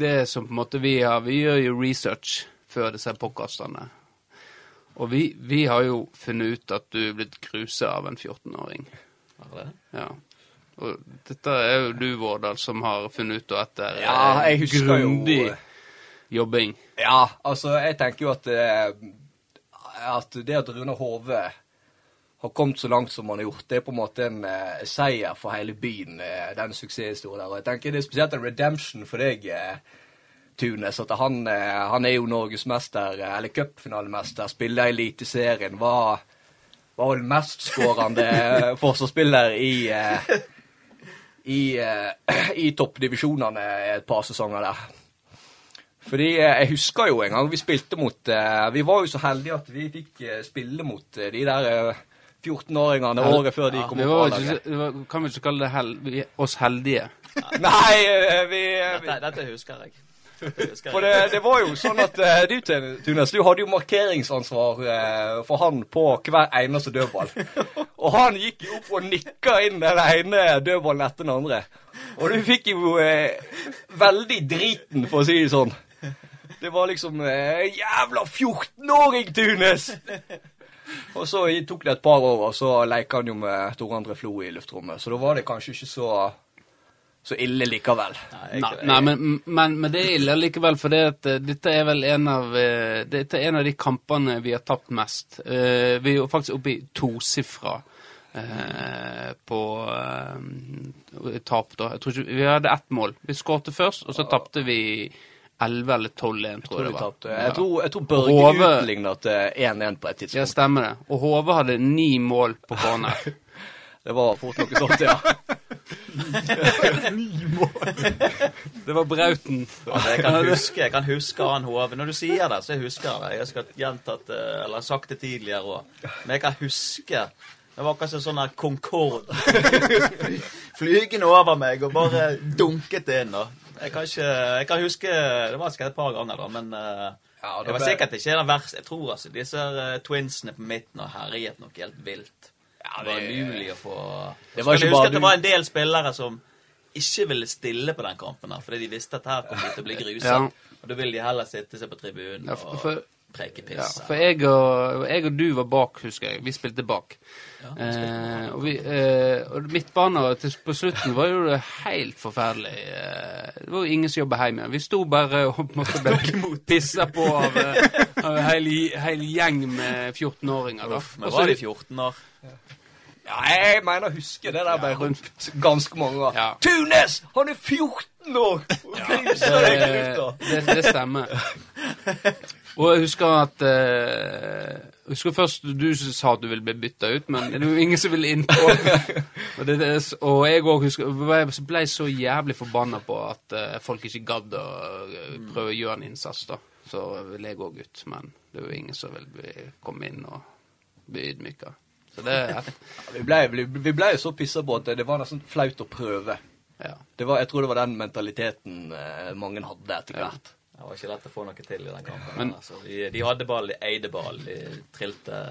det som på en måte vi har Vi gjør jo research før disse podkastene. Og vi, vi har jo funnet ut at du er blitt grusa av en 14-åring. Var det? Ja. Og dette er jo du, Vårdal, som har funnet ut av etter eh, Ja, jeg grundig jo- jobbing. Ja, altså, jeg tenker jo at, eh, at det at Rune Hove har kommet så langt som han har gjort, det er på en måte en eh, seier for hele byen, eh, den suksesshistorien der. Og jeg tenker det er spesielt en redemption for deg, eh, Tunes, at han, eh, han er jo norgesmester, eh, eller cupfinalemester, spiller i Eliteserien, var, var vel mestskårende eh, forsvarsspiller i eh, i, i toppdivisjonene et par sesonger der. Fordi jeg husker jo en gang vi spilte mot Vi var jo så heldige at vi fikk spille mot de der 14-åringene året før de kom opp var på A-laget. kan vi ikke kalle det hel, vi, oss heldige? *laughs* Nei, eh, vi, vi Dette, dette husker jeg. For det, det var jo sånn at eh, du, Tunes, du hadde jo markeringsansvar eh, for han på hver eneste dødball. Og han gikk jo opp og nikka inn den ene dødballen etter den andre. Og du fikk jo eh, veldig driten, for å si det sånn. Det var liksom eh, Jævla 14-åring, Tunes! *laughs* Og så tok det et par år, og så leika han jo med to André Flo i luftrommet. Så da var det kanskje ikke så, så ille likevel. Nei, jeg, Nei, nei men, men, men det er ille likevel, for det at, eh, dette er vel en av, eh, dette er en av de kampene vi har tapt mest. Eh, vi er jo faktisk oppe i tosifra eh, på eh, tap, da. Jeg tror ikke, vi hadde ett mål. Vi skårte først, og så tapte vi 11 eller 12-1, tror Tror jeg det var. Ja. Jeg tror, jeg tror Børge Hove- utligna til 1-1 på et tidspunkt. Ja, stemmer det. Og Hove hadde ni mål på corner. *laughs* Det var fort noe sånt, ja. *laughs* Det var Brauten. Jeg kan huske jeg kan huske han Hove. Når du sier det, så jeg husker det. Jeg skal gjentatt eller sagt det tidligere òg. Men jeg kan huske Det var akkurat som sånn her Concorde. *laughs* Flygende over meg og bare dunket inn. Og jeg kan ikke Jeg kan huske Det var sikkert et par ganger, da, men eh, Ja, det var sikkert ikke den verste. Jeg tror altså disse eh, twinsene på midten og herjet noe helt vilt. Ja, Det var det- umulig å få Det var ikke du bare huske at det var en del spillere som ikke ville stille på den kampen, her, fordi de visste at her kom de til å bli gruset. Ja. Og da ville de heller sitte seg på tribunen Ja, for- for- preke Ja, for jeg og, jeg og du var bak, husker jeg. Vi spilte bak. Eh, og, vi, eh, og midtbanen til, på slutten var jo det helt forferdelig. Eh, det var jo ingen som jobba hjemme. Vi sto bare og måtte ble pissa på av, eh, av en hel, hel gjeng med 14-åringer. da. Men var de 14 år? Ja, jeg mener å huske det der ble rundt ganske mange ganger. Ja. Tunes! Han er 14 år! I det, det, det stemmer. *laughs* Og jeg husker at eh, Jeg husker først du sa at du ville bli bytta ut, men det er jo ingen som ville innpå. *laughs* Og, det, og jeg òg ble så jævlig forbanna på at eh, folk ikke gadd å eh, prøve å gjøre en innsats, da. Så ville jeg òg ut, men det var jo ingen som ville komme inn og bli ydmyka. Så det er *laughs* Vi ble, vi, vi ble så pissa på at det var nesten flaut å prøve. Ja. Det var, jeg tror det var den mentaliteten eh, mange hadde etter Ja. Det var ikke lett å få noe til i den kampen. Men- altså, de, de hadde ball, de eide ball, de trilte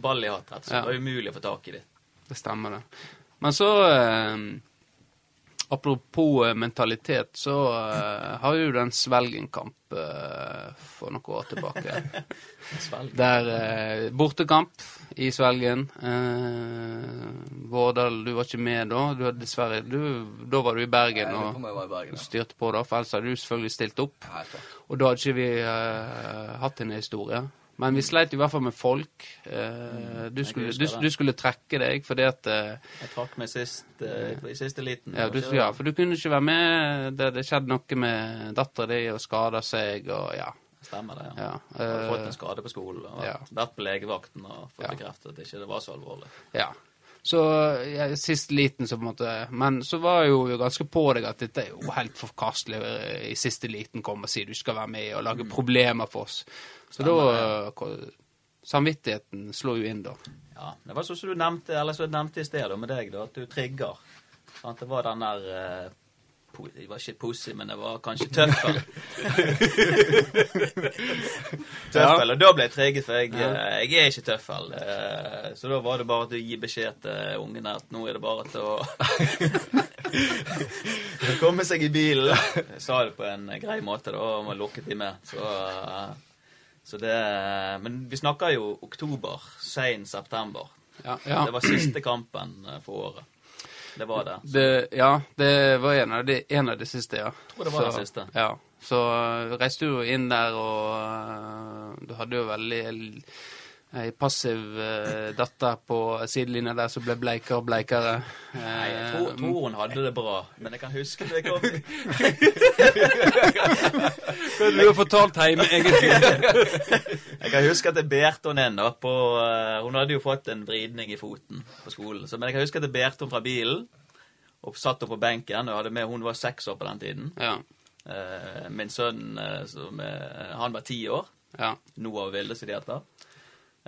ball i hatt, rett og slett. Ja. Det var umulig å få tak i dem. Det stemmer, det. Men så eh, Apropos eh, mentalitet, så eh, har jo den Svelgen-kamp eh, for noen år tilbake. *laughs* Der eh, Bortekamp i Svelgen. Eh, Vårdal, du var ikke med da. Du hadde dessverre du, Da var du i Bergen og i Bergen. ja. styrte på, da, for ellers hadde du selvfølgelig stilt opp. Ja. Og da hadde ikke vi eh, hatt en historie. Men vi sleit i hvert fall med folk. Eh, du, skulle, du, du skulle trekke deg fordi at eh, Jeg trakk meg sist, eh, i siste liten. Ja, du, ja, for du kunne ikke være med. Det, det skjedde noe med dattera di og skada seg og ja. Stemmer det, ja. ja. Uh, fått eh, en skade på skolen og ja. vært på legevakten og fått Ja. bekreftet at ikke var så alvorlig. ja. Så ja, sist liten, så på en måte Men så var jeg jo ganske på deg at dette er jo helt forkastelig eh, i siste liten komme og si du skal være med og lage problemer for oss. Så da ja. Samvittigheten slår jo inn, da. Ja, Det var sånn som du nevnte eller så nevnte i sted med deg, da, at du trigger. Sant? Det var den der Jeg var ikke pussig, men jeg var kanskje tøffel. *laughs* tøffel, og da ble jeg treget, for jeg, eh, jeg er ikke tøffel. Eh, Så da var det bare til å gi beskjed til ungene at nå er det bare til å *laughs* komme seg i bilen. Jeg sa det på en grei måte, da, og lukket de med. Så, eh, så det Men vi snakker jo oktober, sein september. Ja, ja. Det var siste kampen for året. Det var det. Det, ja, det var en av de, en av de siste, ja. Jeg tror det var så, den siste. Ja. Så uh, reiste du jo inn der, og uh, du hadde jo veldig ei passiv uh, datter på sidelinja der som ble bleikere og bleikere. Nei, jeg Eh, tror, tror hun hadde det bra, men jeg kan huske det kom *laughs* Du har fortalt hjemme, egentlig. *laughs* Jeg kan huske at jeg bærte henne ennå på uh, Hun hadde jo fått en vridning i foten på skolen. Så, men jeg kan huske at jeg bærte henne fra bilen og satt henne på benken. og hadde med, Hun var seks år på den tiden. Ja. Eh, min sønn som, han var ti år. ja. Noah og Vilde, som de heter.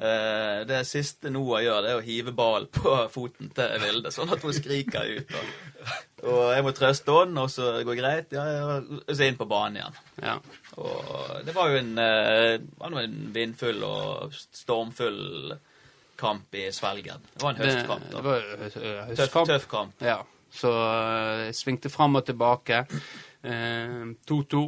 Eh, det siste Noah gjør, det er å hive ballen på foten til Vilde, sånn at hun skriker ut. Og, og jeg må trøste henne, og så går det greit. Ja, ja, og så inn på banen igjen. ja. Og det var jo en, eh, var en vindfull og stormfull kamp i Svelgen. Det var en høstkamp. da. det var jo hø- hø- Tøff, høstkamp. tøff kamp. Ja. Så jeg svingte fram og tilbake. Eh, 2-2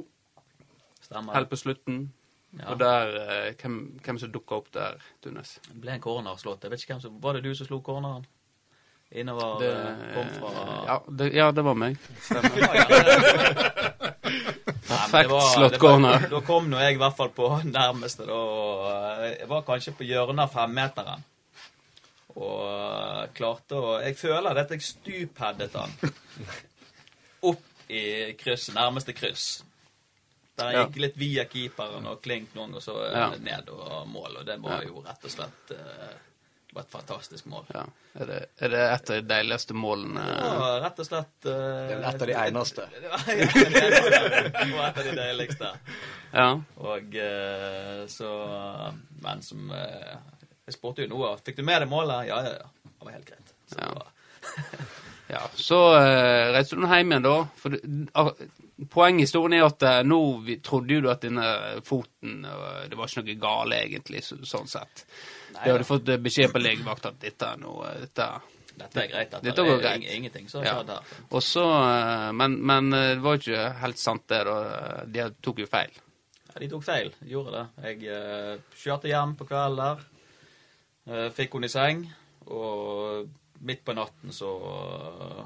Stemmer. helt på slutten. Ja. Og der eh, hvem, hvem som dukka opp der, Tunes? Det ble en corner slått. Jeg vet ikke hvem som Var det du som slo corneren? Innover Det, eh, kom fra ja, det, ja, det var meg. Stemmer. *laughs* Ja, ja, Perfekt slått corner. Da kom nå jeg i hvert fall på *laughs* nærmeste. Da. og Jeg var kanskje på hjørnet av femmeteren. Og eh, klarte å Jeg føler at jeg stupheadet han *laughs* opp i krysset, nærmeste kryss. Der han Ja. gikk litt via keeperen og klink noen, og så eh, Ja. ned og mål. Og det var Ja. jo rett og slett eh, det var et fantastisk mål. Ja. Er, det, er det et av de deiligste målene? Ja, rett og slett uh, Det er et av de eneste. *laughs* Det var et av de eneste. Det var et av de deiligste. Ja. Og uh, så Men som uh, Jeg spurte jo noe. fikk du med deg målet. Ja, ja, ja. Det var helt greit. Så, Ja. *laughs* ja. Så uh, reiste du hjem igjen, da. For ah, poenget i historien er at uh, nå vi, trodde jo du at denne foten uh, Det var ikke noe gale, egentlig, så, sånn sett. Nei, Du hadde fått eh, beskjed på legevakta at dette er noe dette, Dette er greit. Dette, Dette er greit. ingenting som Ja. skjedd her. Også, eh, Men, men eh, det var jo ikke helt sant, det. da. De tok jo feil. Ja, de tok feil. De gjorde det. Jeg eh, kjørte hjem på kvelden der. Eh, fikk henne i seng. Og midt på natten så eh,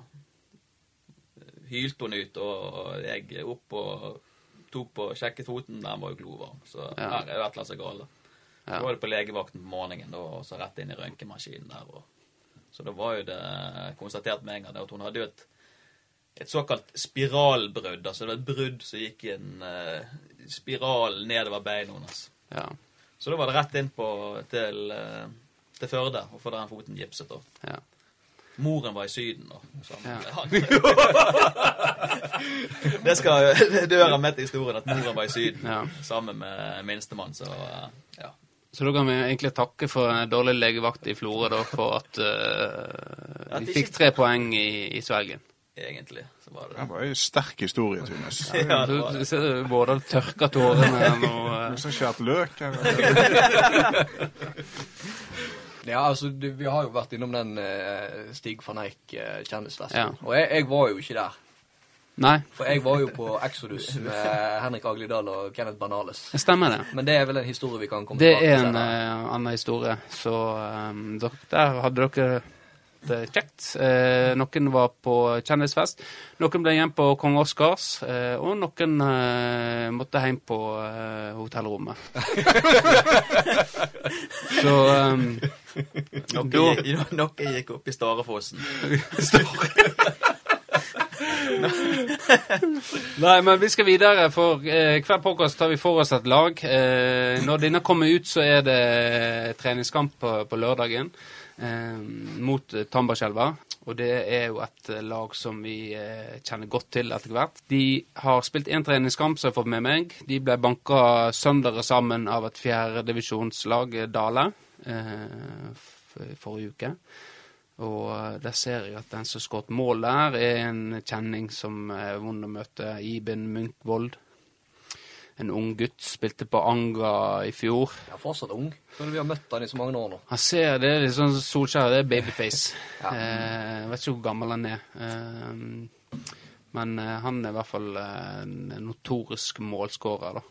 hylte hun ut, og jeg opp og tok på sjekket foten. Den var jo glovarm. Så Ja. her er jo et eller annet som er galt. Så var det på legevakten på morgenen, da, og så rett inn i røntgenmaskinen der. Og, så da var jo det konstatert med en gang at hun hadde jo et, et såkalt spiralbrudd. Altså det var et brudd som gikk i en uh, spiral nedover beina hennes. Ja. Så da var det rett inn på, til, eh, til Førde og få den foten gipset. da. ja. Moren var i Syden, og sammen med Ja. *laughs* det skal det hører med til historien at moren var i Syden Ja. sammen med minstemann, så ja. Så da kan vi egentlig takke for en dårlig legevakt i Florø da, for at uh, At vi ikke- fikk tre poeng i, i Svelgen. Egentlig så var det Det det var jo sterk historie, Tunes. Ja, det Du var du det. både tørka tårene og uh... Noen som har skjært løk? *laughs* Ja, altså, du, Vi har jo vært innom den uh, Stig van Eijk uh, kjendisfesten. Ja. Og jeg, jeg var jo ikke der. Nei, For jeg var jo på Exodus med Henrik Aglidal og Kenneth Banales. det stemmer det. Men det er vel en historie vi kan komme Det tilbake er en eh, annen historie. Så um, der hadde dere det kjekt. Eh, noen var på kjendisfest. Noen ble igjen på Kong Oscars. Eh, og noen eh, måtte hjem på eh, hotellrommet. *laughs* Så um, Noe, *laughs* gikk, opp i Starefossen. *laughs* Nei, men vi skal videre, for eh, hver påkast tar vi for oss et lag. Eh, når denne kommer ut, så er det treningskamp på, på lørdagen eh, mot eh, Tambarskjelva. Og det er jo et eh, lag som vi eh, kjenner godt til etter hvert. De har spilt én treningskamp, som jeg har fått med meg. De ble banka søndere sammen av et fjerdedivisjonslag, Dale, eh, forrige uke. Og eh, der ser jeg at den som skåret mål der, er en kjenning som er vond å møte. Iben Munkvold. En ung gutt. Spilte på Anga i fjor. Er fortsatt ung. Føler vi har møtt han i så mange år nå. Han ser det er litt sånn Solskjær, det er babyface. *laughs* Ja. Eh, vet ikke hvor gammel han er. Eh, men eh, han er i hvert fall eh, en notorisk målskårer, da.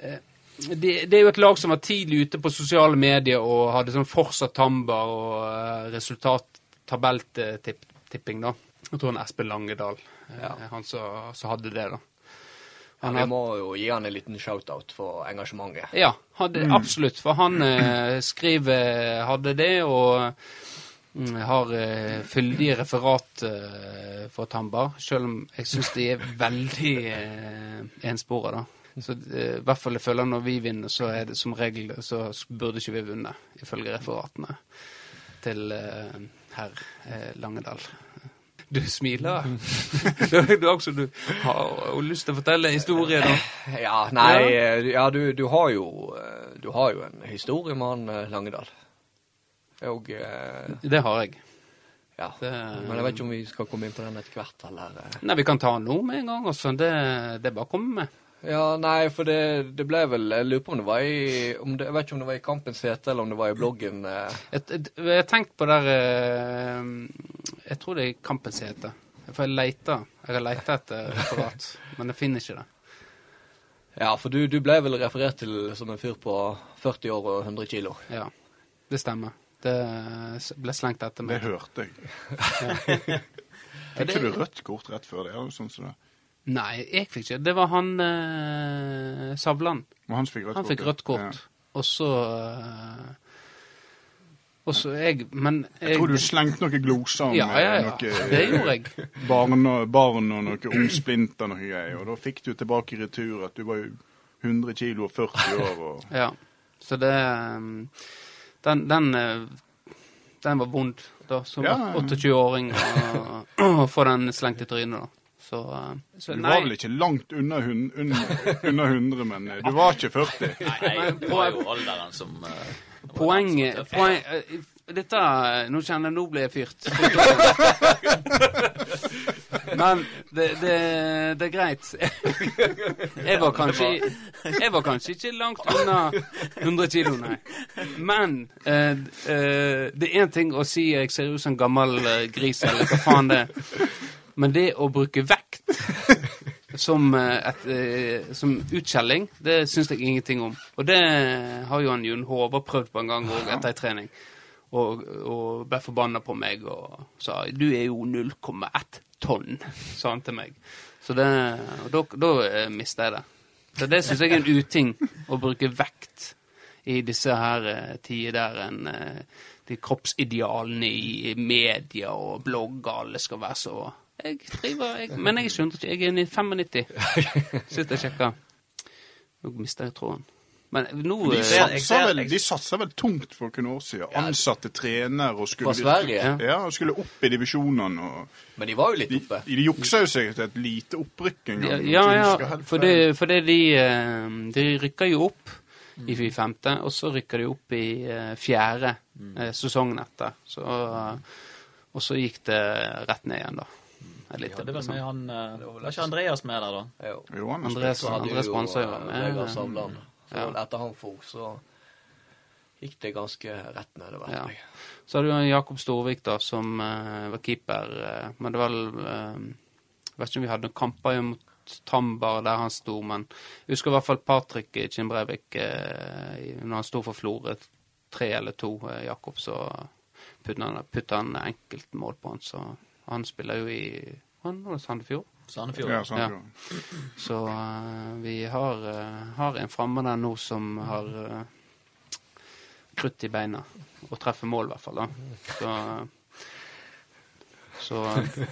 Eh, det, det er jo et lag som var tidlig ute på sosiale medier og hadde sånn fortsatt Tamba og uh, resultat-tabelltipping, da. Jeg tror han Espen Langedal, eh, Ja. han som hadde det, da. Ja, vi har- må jo gi han en liten shout-out for engasjementet. Ja, hadde, absolutt. For han eh, skriver hadde det, og mm, har eh, fyldige referat eh, for Tamba. Selv om jeg syns de er veldig eh, enspora, da. Så eh, i hvert fall jeg føler når vi vinner, så er det som regel så burde ikke vi vunnet, ifølge referatene til uh, herr uh, Langedal. Du smiler. *laughs* du, du, også, du har jo lyst til å fortelle historier, da. Ja, nei, eh, ja, du, du har jo eh, Du har jo en historie med han eh, Langedal. Og uh, Det har jeg. ja. Det, Men jeg vet ikke om vi skal komme inn på den etter hvert, eller eh. Nei, vi kan ta den nå med en gang. Også. Det, det er bare å komme med. Ja, nei, for det, det ble vel Jeg lurer på om det var i om det, Jeg vet ikke om det var i Kampens hete, eller om det var i bloggen. Eh. Jeg, jeg, jeg har på der eh, Jeg tror det er Kampens hete. For jeg leter. Jeg har leita etter referat, men jeg finner ikke det. Ja, for du, du ble vel referert til som en fyr på 40 år og 100 kilo. Ja, det stemmer. Det ble slengt etter meg. Det hørte jeg. *laughs* Fikk ikke du rødt kort rett før det? Ja, sånn som det. Nei, jeg fikk ikke. Det var han eh, Savland. Han fikk rødt Han kort. fikk rødt kort. Og så eh, Og så jeg Men jeg, Jeg tror du slengte noen gloser med Ja, ja, ja. noe *laughs* Det gjorde jeg. *laughs* barn og, barn og noe ungsplinter og noe greier. Og da fikk du tilbake i retur at du var jo 100 kilo og 40 år og *laughs* Ja. Så det um, Den, den, eh, den var vond, da, som Ja. 28-åring, å- å få den slengt i trynet, da. Så, så Du var vel ikke langt unna, hun, under, under 100, men eh, du var ikke 40. Nei, det var jo alderen som uh, Poenget poeng, eh, Dette Nå kjenner jeg Nå ble jeg fyrt. *laughs* Men det, det, det er greit. Jeg var kanskje Jeg var kanskje ikke langt unna 100 kilo, nei. Men uh, eh, det er én ting å si jeg ser ut som en gammel gris, eller hva faen det er. Men det å bruke vekt som, eh, et, eh, som utskjelling, det syns jeg ingenting om. Og det har jo han Jon Håvard prøvd på en gang òg, etter ei trening. Og, og ble forbanna på meg og sa 'du er jo 0,1 tonn', sa han til meg. Så det, og da, da eh, mista jeg det. Så det syns jeg er en uting, å bruke vekt i disse her tider der en de kroppsidealene i media og blogger alle skal være så jeg driver jeg, Men jeg skjønner ikke. Jeg er i 95. *laughs* Sitter og sjekker. Nå mista jeg tråden. Men nå De eh, jeg satsa vel, de satsa vel tungt for noen år siden. Ansatte trener og skulle Sverige? Ja. Ja, og skulle opp i divisjonene. Men de var jo litt De, oppe. de juksa jo seg til et lite opprykk en gang. Ja, ja, for det, for det de, eh, de rykka jo opp i femte, og så rykker de opp i eh, fjerde mm. sesongen etter. Så, og så gikk det rett ned igjen, da. Lite, det var med han eh, Var ikke Andreas med der, da? Jo. Jo, han Andreas- Så hadde Andreas Brandsøy var eh, med. Vegard Savland. Ja. etter han for, så gikk det ganske rett nedover. Ja. Så hadde du Jakob Storvik, da, som uh, var keeper. Uh, men det var uh, Vet ikke om vi hadde noen kamper mot Tambar der han sto, men jeg husker i hvert fall Patrick Kimbrevik uh, når han sto for Florø, tre eller to, eh, Jakob, så putta han, putta han enkelt mål på han. Så han spiller jo i han var det Sandefjord. Sandefjord. Ja, Sandefjord. Ja. Så uh, vi har, uh, har en framme der nå som har uh, krutt i beina. Og treffer mål, i hvert fall. da. Så, så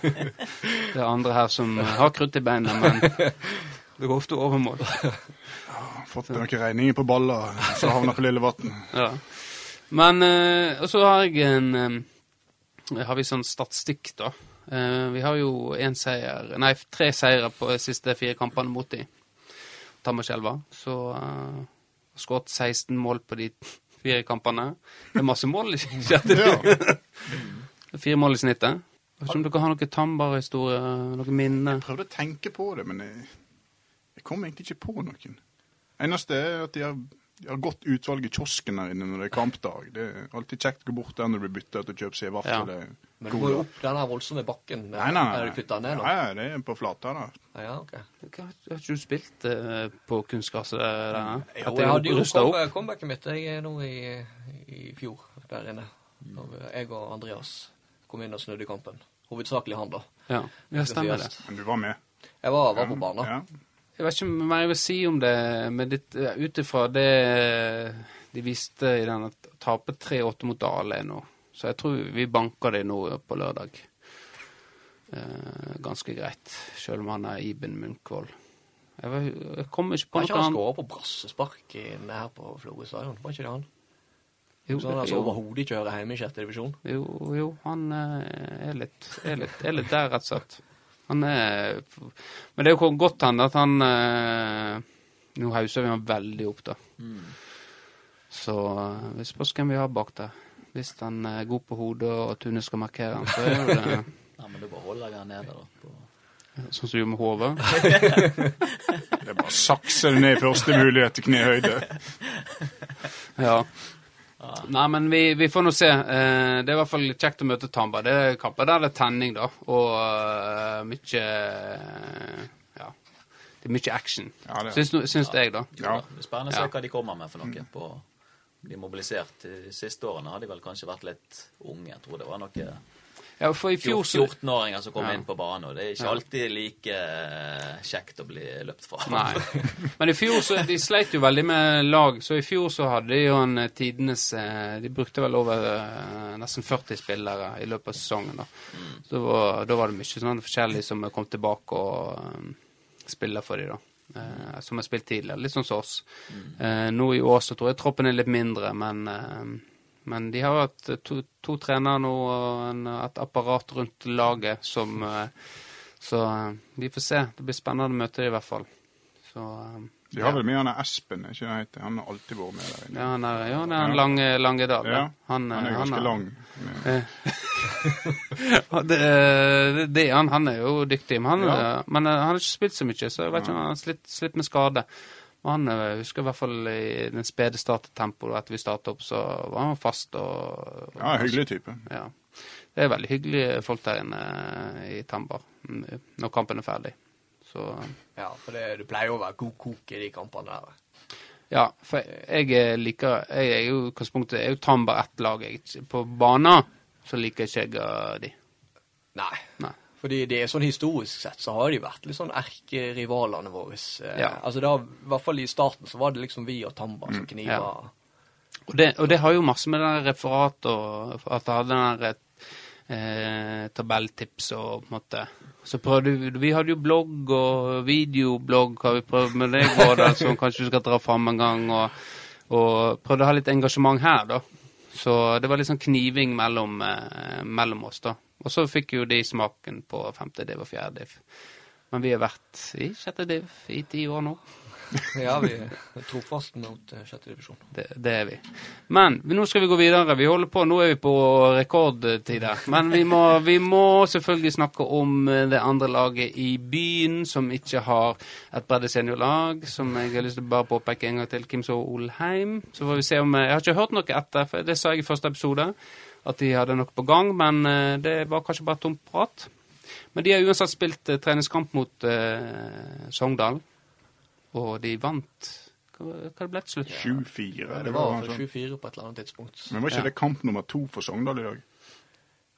det er andre her som har krutt i beina, men det går ofte over mål. Fått noen regninger på baller som havner på Lillevatn. Ja. Men Og så har jeg en Har vi sånn statistikk, da. Eh, vi har jo én seier Nei, tre seire på de siste fire kampene mot de. Tammerskjelva. Så uh, skåret 16 mål på de fire kampene. Det er masse mål. ikke sant? Ja. Fire mål i snittet. Jeg vet ikke om dere har noen Tambar-historie, noen minner? Jeg prøvde å tenke på det, men jeg, jeg kom egentlig ikke på noen. Eneste er at de har, har godt utvalg i kiosken der inne når det er kampdag. Det er alltid kjekt å gå bort der når du blir bytta ut og kjøpe seg en Ja. vaffel. Det er Men du går jo opp den her voldsomme bakken. Nei, nei, nei. Er du flytta ned nå? Ja, ja, det er på flata, da. Ja, ok. Hva- Har ikke du spilt eh, på kunstgresset der? Jo, At jeg hadde jo kom, comebacket mitt jeg er nå i, i fjor der inne. Da jeg og Andreas kom inn og snudde kampen. Hovedsakelig han, da. Ja, ja stemmer det. Men du var med. Jeg var, var på banen. Ja. Jeg vet ikke hva jeg vil si om det, men ut ifra det de viste i den at tape 3-8 mot Dale nå, så jeg tror vi banker det nå på lørdag. Eh, ganske greit, selv om han er Iben Munkvold. Jeg, vet- jeg kommer ikke på Har ikke noe han skåra på brassespark her på Florø stadion? Var ikke det han? Jo, Så han altså overhodet ikke hører hjemme i sjette divisjon? jo, jo, han eh, er litt, er, litt, er litt der, rett og slett. Han er Men det er jo godt han at han eh, Nå hauser vi han veldig opp, da. Så eh, vi spørs hvem vi har bak der. Hvis han er god på hodet og Tune skal markere han, så er jo det *laughs* Ja, men du bare holder han nede, da. På... sånn som du gjør med hodet. *laughs* Det er bare å sakse det ned i første mulighet til knehøyde. Ja. Nei, men vi, vi får nå se. Eh, det er i hvert fall kjekt å møte Tamba. Det er kamper der det er tenning, da. Og uh, mye Ja. Det er mye action. Ja, det er. Syns, syns jeg, da. Jo Ja. da, det er spennende å se hva de kommer med for noe. på de er mobilisert. De siste årene hadde de vel kanskje vært litt unge. Jeg tror det var noen Ja, for i fjor så 14-åringer som kom Ja. inn på banen. Og det er ikke alltid like eh, kjekt å bli løpt fra. Nei. *laughs* Men i fjor så De sleit jo veldig med lag, så i fjor så hadde de jo en eh, tidenes eh, De brukte vel over nesten 40 spillere i løpet av sesongen. Da Så det var, da var det mye sånn forskjellig som kom tilbake og um, spiller for dem, da. Som har spilt tidligere. Litt sånn som oss. Eh, nå i år så tror jeg troppen er litt mindre, men men de har hatt to, to trenere nå og en, et apparat rundt laget som eh, Så eh, vi får se. Det blir spennende å møte dem i hvert fall. Så eh, De har vel med han er Espen, er ikke det han heter? Han har alltid vært med der inne. ja, han er, ja, han er en lang, lange, dal. Ja, Han, Han er ganske lang. *laughs* Ja, det, det, det er han. Han er jo dyktig. Men han, Ja. men eh, han har ikke spilt så mye, så jeg vet ikke om han har slitt, slitt med skade. Men han jeg husker i hvert fall i den spede starttempoet etter vi startet opp, så var han fast og Ja, hyggelig type. Ja. Det er veldig hyggelige folk der inne i Tambar mm, når kampen er ferdig. Så Ja, for det, det pleier å være god kok i de kampene der. ja, for jeg er liker Jeg er jo utgangspunktet er jo Tambar ett lag. Jeg, på banen så liker ikke jeg eh, de. Nei. Nei. Fordi det er sånn historisk sett så har de vært litt sånn erkerivalene våre. Eh, Ja. Altså da, I hvert fall i starten så var det liksom vi og Tamba Mm, som kniva. Og det, og det har jo masse med det referatet og at jeg hadde den der eh, tabelltips og på en måte Så prøvde vi Vi hadde jo blogg og videoblogg har vi prøvd med deg, Vårdal, som kanskje du skal dra fram en gang. Og, og prøvde å ha litt engasjement her, da. Så det var litt sånn kniving mellom, eh, mellom oss, da. Og så fikk jo de smaken på femte div og fjerde div. Men vi har vært i sjette div i ti år nå. Ja, vi er trofast mot eh, sjette divisjon. Det, det er vi. Men nå skal vi gå videre. Vi holder på, Nå er vi på rekordtider. Men vi må, vi må selvfølgelig snakke om eh, det andre laget i byen som ikke har et bredde seniorlag. Som jeg har lyst til å bare påpeke en gang til. Kimso Olheim. Så får vi se om eh, Jeg har ikke hørt noe etter, for det sa jeg i første episode. At de hadde noe på gang, men det var kanskje bare tomt prat. Men de har uansett spilt treningskamp mot eh, Sogndal, og de vant Hva, hva det ble til slutt? 7-4. Ja, det det var 7-4 på et eller annet tidspunkt. Men var ikke Ja. det kamp nummer to for Sogndal i dag?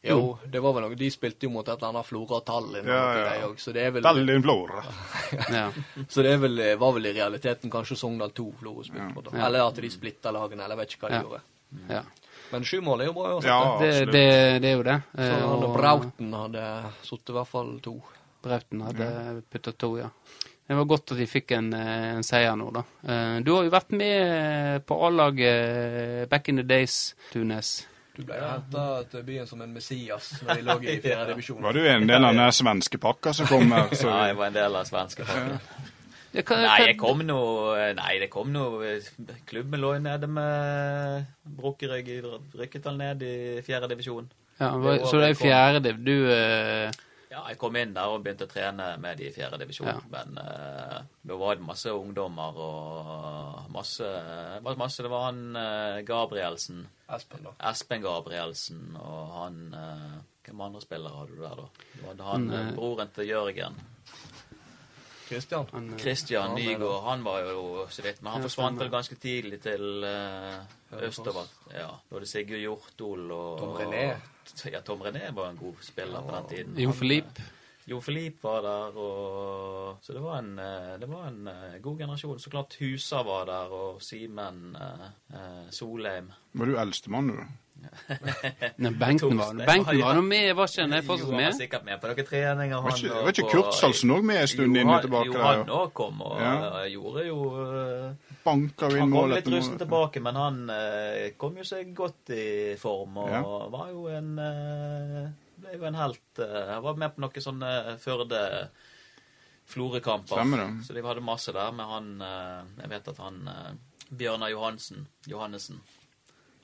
Jo, det var vel noe. De spilte jo mot et eller annet Flora Tallinn. Ja, ja. Så det er vel, Tallinn flora. *laughs* Ja. så det er vel, var vel i realiteten kanskje Sogndal 2 Flora spilte Ja. mot. Ja. Eller at de splitta lagene, eller vet ikke hva de Ja. gjorde. ja. Men sju mål er jo bra. Ja, det. Det, det, det er jo det. Så Eh, og Brauten hadde sittet i hvert fall to. Brauten hadde putta to, ja. Det var godt at de fikk en, eh, en seier nå, da. Eh, Du har jo vært med på A-laget back in the days, Tunes. Du ble jo henta til byen som en Messias når de lå i *laughs* fjerde divisjon. Var du en del av den svenske pakka som kom her? Så Ja, jeg var en del av svenske pakka. Nei, jeg kom nå Nei, det kom nå Klubben lå nede med brukkerygg. Rykket vel ned i fjerde divisjon. Ja, så det er fjerde div. Du eh, Ja, jeg kom inn der og begynte å trene med de i fjerde divisjon. Ja. Men uh, da var det masse ungdommer og masse, masse, Det var han uh, Gabrielsen. Espen, da. Espen Gabrielsen og han uh, Hvem andre spillere hadde du der, da? Det var han Han, broren til Jørgen. Kristian. han, Christian Ja, Nygaard. Han var jo så vidt, men han forsvant vel ganske tidlig til østover. Ja, da var det Sigurd Hjortol og Tom René. Ja, Tom René var en god spiller på den tiden. Jo Filip. eh, Jo Filip var der, og Så det var en, eh, det var en eh, god generasjon. Så klart Husa var der, og Simen eh, eh, Solheim. Var du eldstemann, du? Nei, Benken var Benken var- nå med, var ikke han? Er Jo, han var sikkert med på noen treninger. Var ikke, var ikke Kurtsalsen òg med en stund inn han- tilbake Jo, han òg kom og Ja. gjorde jo eh, Banka jo Han kom litt rusten tilbake, men han eh, kom jo seg godt i form og Ja. var jo en eh, Ble jo en helt Han var med på noen sånne Førde Florø-kamper. Så de hadde masse der med han Jeg vet at han Bjørnar Johansen Johannessen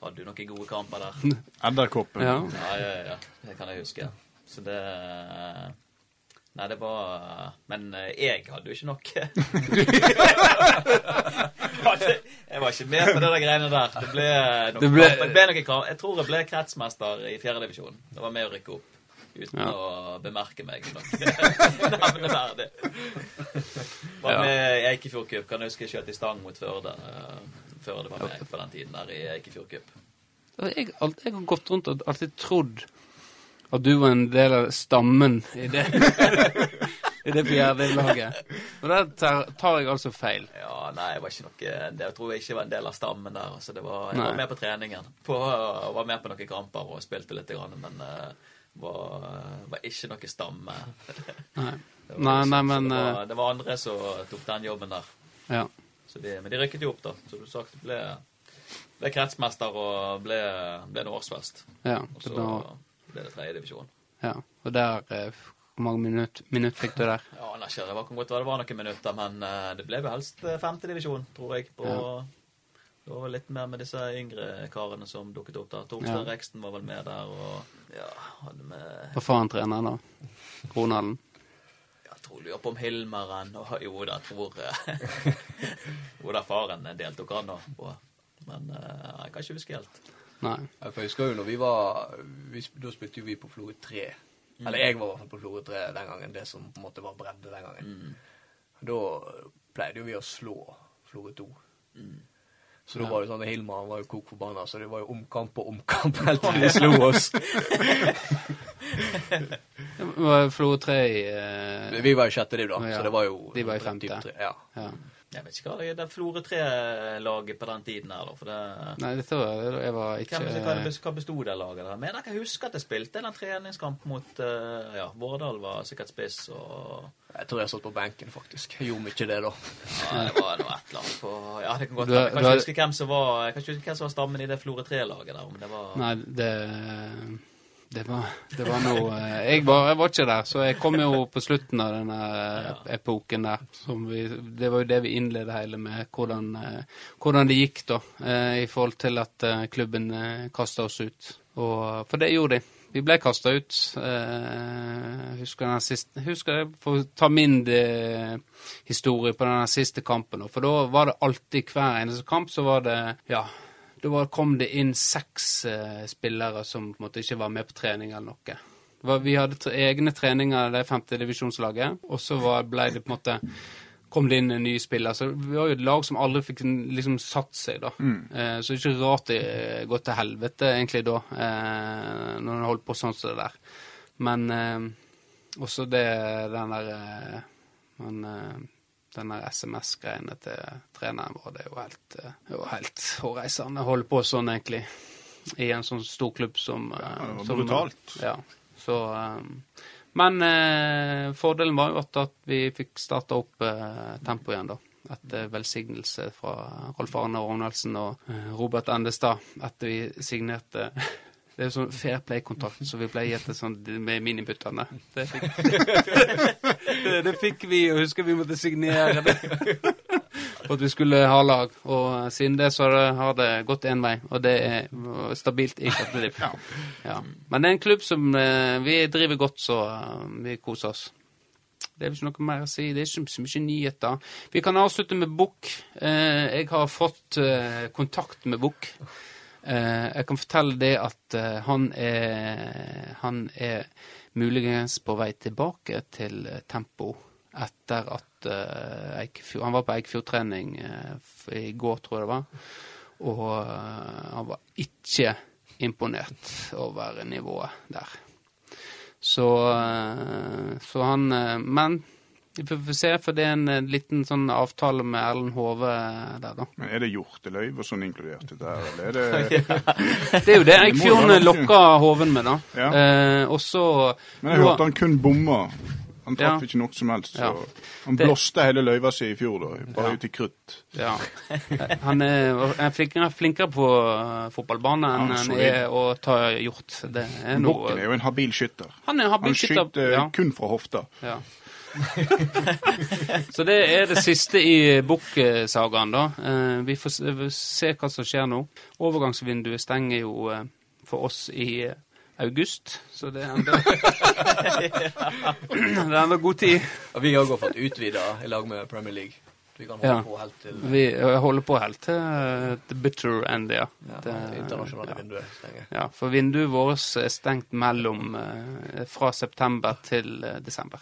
hadde jo noen gode kamper der. *laughs* Edderkoppen. Ja. Ja, ja, ja. Det kan jeg huske. Så det Nei, det var Men eh, jeg hadde jo ikke nok *laughs* Jeg var ikke med på det der greiene der. Det ble noen Det ble-. Det ble noen. Jeg tror jeg ble kretsmester i fjerdedivisjon. Det var med å rykke opp. Uten Ja. å bemerke meg nok *laughs* nevneverdig. Var med i Eikefjord Cup. Kan jeg huske jeg skjøt i stang mot Førde. Eh, Førde var med på den tiden der i Eikefjord Cup. Jeg, alt- jeg har gått rundt og alltid trodd at du var en del av stammen i det, *laughs* i det fjerde laget. Og der tar, tar jeg altså feil. Ja, nei, jeg var ikke noe det, Jeg tror jeg ikke var en del av stammen der. Altså, det var, jeg Nei. var med på treningen. På, var med på noen kamper og spilte litt, grann, men uh, var, var ikke noe stamme. Nei. *laughs* Det Nei, nei, men det, eh, var, det var andre som tok den jobben der. Ja. Så de, men de rykket jo opp, da. Så du sagt ble, ble kretsmester og ble, ble en årsfest. ja. Og Så da, ble det tredje divisjon. ja. Og der eh, Hvor mange minutter minutt fikk du der? Ja, nei, ikke, det var, godt det var noen minutter, men eh, det ble vel helst femtedivisjon, femte divisjon, tror jeg. På, Ja. Det var litt mer med disse yngre karene som dukket opp der. Torstein Ja. Reksten var vel med der, og ja, hadde med Hva faen trener da? Ronalden? Tror lurer på om Hilmeren og Jo da, tror eh, *laughs* Jo da, faren deltok han òg på. Men uh, jeg kan ikke huske helt. Nei. For jeg husker jo når vi var vi, Da spilte jo vi på Florø 3. Eller jeg var i hvert fall på Florø 3 den gangen, det som på en måte var bredde den gangen. Da pleide jo vi å slå Florø 2. Så da var det sånn Hilmar han var jo kok forbanna, så det var jo omkamp på omkamp *laughs* helt til de slo oss. *laughs* Det var Flo 3 i eh, Vi var i sjette div, da, Ja. så det var jo De var i femte. tre, Ja. ja. Jeg vet ikke hva det er det Florø 3-laget på den tiden her, da. For det Nei, dette var Jeg var ikke Hvem, hva, hva bestod det laget der? Men jeg kan huske at jeg spilte en treningskamp mot eh, Ja, Vårdal var sikkert spiss, og Jeg tror jeg satt på benken, faktisk. Jeg gjorde ikke det, da. ja, Det var noe et eller annet på Ja, det kan godt være. Jeg kan ikke huske hvem som var hvem som var stammen i det Florø 3-laget der, men det var Nei, det det var, det var noe eh, jeg var, jeg var ikke der, så jeg kom jo på slutten av denne epoken der. Som vi, det var jo det vi innledet hele med, hvordan, eh, hvordan det gikk da, eh, i forhold til at klubben kasta oss ut. Og, for det gjorde de. Vi ble kasta ut. Husker den siste Husker jeg, For å ta min historie på den siste kampen, for da var det alltid hver eneste kamp så var det Ja. Da var, kom det inn seks eh, spillere som på en måte ikke var med på trening eller noe. Var, vi hadde tre, egne treninger, det femtedivisjonslaget, og så var, ble det på en måte kom det inn en ny spiller. Så vi var jo et lag som aldri fikk liksom satt seg, da. Eh, så det er ikke rart det går til helvete egentlig da, eh, når en holdt på sånn som det der. Men eh, også det den der eh, men, eh, den SMS-greiene til treneren vår, det er jo helt, eh, jo helt hårreisende å holde på sånn, egentlig. I en sånn stor klubb som, eh, Ja, som brutalt. Ja. Så um, Men eh, fordelen var jo at, vi fikk starta opp eh, tempoet igjen, da. Etter velsignelse fra Rolf Arne Rognaldsen og Robert Endestad etter vi signerte Det er sånn fair play-kontrakt som vi ble gitt sånn med minibuttene. Det fikk, *laughs* det, det fikk vi, og husker vi måtte signere det. for at vi skulle ha lag. Og siden det så har det, gått én vei, og det er stabilt i Katteliv. Ja. Men det er en klubb som eh, vi driver godt, så eh, vi koser oss. Det er vel ikke noe mer å si. Det er ikke så mye nyheter. Vi kan avslutte med Bukk. Eh, jeg har fått kontakt med Bukk. Eh, jeg kan fortelle det at eh, han er Han er muligens på vei tilbake til eh, tempo etter at Eikefjord, Han var på Eikefjordtrening i går, tror jeg det var. Og han var ikke imponert over nivået der. Så, så han Men vi får se, for det er en eh, liten sånn avtale med Erlend Hove der, da. Men er det hjorteløyv og sånn inkludert i det her, eller er det *laughs* Det er jo det Eikfjorden lokka Hoven med, da. Ja. Eh, og så Men jeg hørte han kun bomma. Han traff Ja. ikke noe som helst. Så han blåste hele løyva si i fjor, da. Bare Ja. ut i krutt. Ja. Han er, er flinkere, flinkere på uh, fotballbane enn han er å ta hjort. Det er noe Bukken er jo en habil skytter. Han er en habil han skyter Ja. kun fra hofta. Ja. *laughs* Så det er det siste i Bukk-sagaen, da. Eh, Vi får se- vi får se hva som skjer nå. Overgangsvinduet stenger jo eh, for oss i eh, august, så det er enda *laughs* Det er enda god tid. Og vi har fått utvida i lag med Premier League. Vi kan holde Ja. på helt til Vi holder på helt til the bitter end, ja. ja, Det- internasjonale ja. vinduet stenger. Ja, for vinduet vårt er stengt mellom fra september til desember.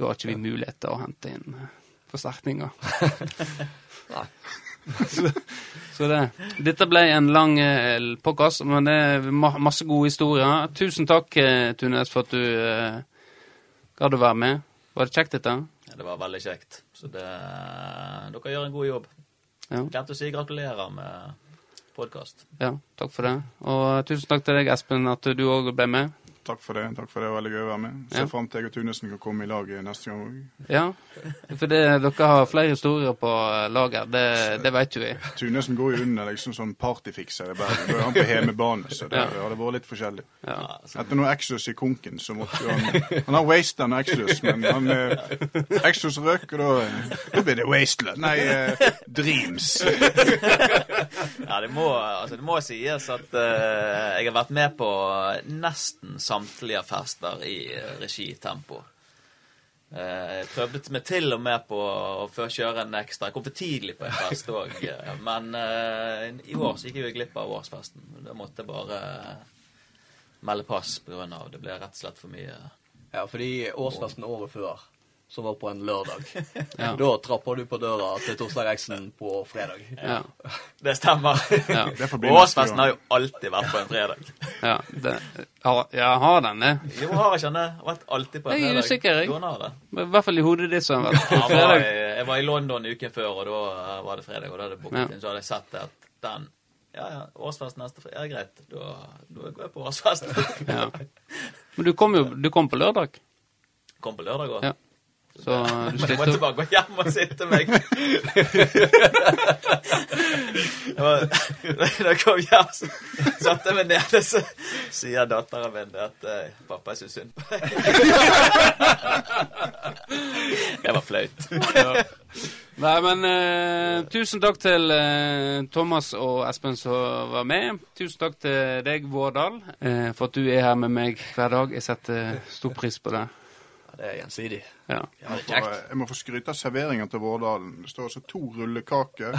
Da har ikke vi mulighet til å hente inn eh, forsterkninger. *laughs* Nei. *laughs* så, så det. Dette ble en lang eh, men det er ma masse gode historier. Tusen takk, eh, Tunes, for at du eh, gadd å være med. Var det kjekt, dette? Ja, det var veldig kjekt. Så det, dere gjør en god jobb. Ja. Glemte å si gratulerer med podkast. ja, takk for det. Og tusen takk til deg, Espen, at du òg ble med. Takk for det. takk for det, Veldig gøy å være med. Ser Ja. fram til jeg og Tunesen kan komme i lag neste gang òg. Ja, for det, dere har flere historier på lager. Det, det vet jo vi. Tunesen går jo under liksom sånn partyfikser i Bergen. Da er han på hjemmebane, så det Ja. hadde vært litt forskjellig. Ja. Etter noe Exodus i konken, så måtte jo han Han har Wasteland noe Exodus, men han eh, Exodus røk, og da, da blir det Wasteland. Nei, eh, Dreams. Ja, det må, altså, det må sies at eh, jeg har vært med på nesten samtlige fester i eh, regi Tempo. Eh, jeg prøvde meg til og med på å før kjøre en ekstra. Jeg kom for tidlig på en fest òg. Men eh, i år så gikk jeg jo glipp av årsfesten. Da måtte jeg bare melde pass pga. det ble rett og slett for mye. Ja, fordi årsfesten året før, som var på en lørdag, *laughs* Ja. da trappa du på døra til Torstein Reiksen på fredag. Ja. Det stemmer. Ja. *laughs* Årsfesten har jo alltid vært på en fredag. *laughs* Ja, det, har, ja, har den det? Jo, har ikke den det? Vært alltid på en Jeg er fredag. usikker, jeg. Har det. I hvert fall i hodet ditt så har vært Ja, jeg, var, i- jeg var i London uken før, og da eh, var det fredag. Og da hadde jeg booket Ja. inn, så hadde jeg sett at den Ja, ja, årsfest neste fredag. Ja, greit. Da, da går jeg på årsfest. Ja. Men du kom jo du kom på lørdag, Kom på lørdag òg. Ja. Så du Men jeg opp. bare gå hjem og sitte meg. *laughs* Det Da jeg kom hjem, så satte jeg meg nede, så sier datteren min at eh, pappa er så synd på deg. *laughs* Det var flaut. Nei, men uh, tusen takk til uh, Thomas og Espen som var med. Tusen takk til deg, Vårdal, uh, for at du er her med meg hver dag. Jeg setter stor pris på det. Ja, det er gjensidig. Ja. For, kjekt. eh, jeg må få skryte av serveringa til Vårdalen. Det står altså to rullekaker,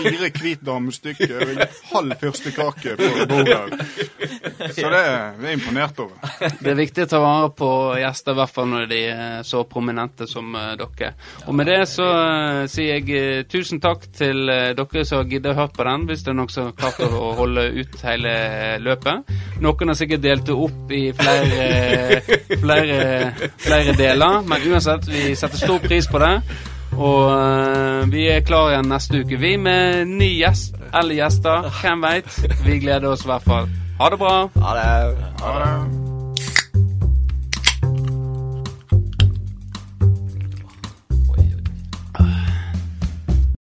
fire hvit damestykke og en halv fyrstekake på bordet. Så det er vi er imponert over. Det er viktig å ta vare på gjester, i hvert fall når de er så prominente som eh, dere. Og med det så eh, sier jeg eh, tusen takk til dere som har giddet å høre på den, hvis det er noen som har klart å holde ut hele løpet. Noen har sikkert delt det opp i flere, flere, flere deler, men uansett, vi setter stor pris på det. Og uh, vi er klar igjen neste uke, vi, med ny gjest eller gjester. Hvem veit? Vi gleder oss i hvert fall. Ha det bra. Ha det. Ha det.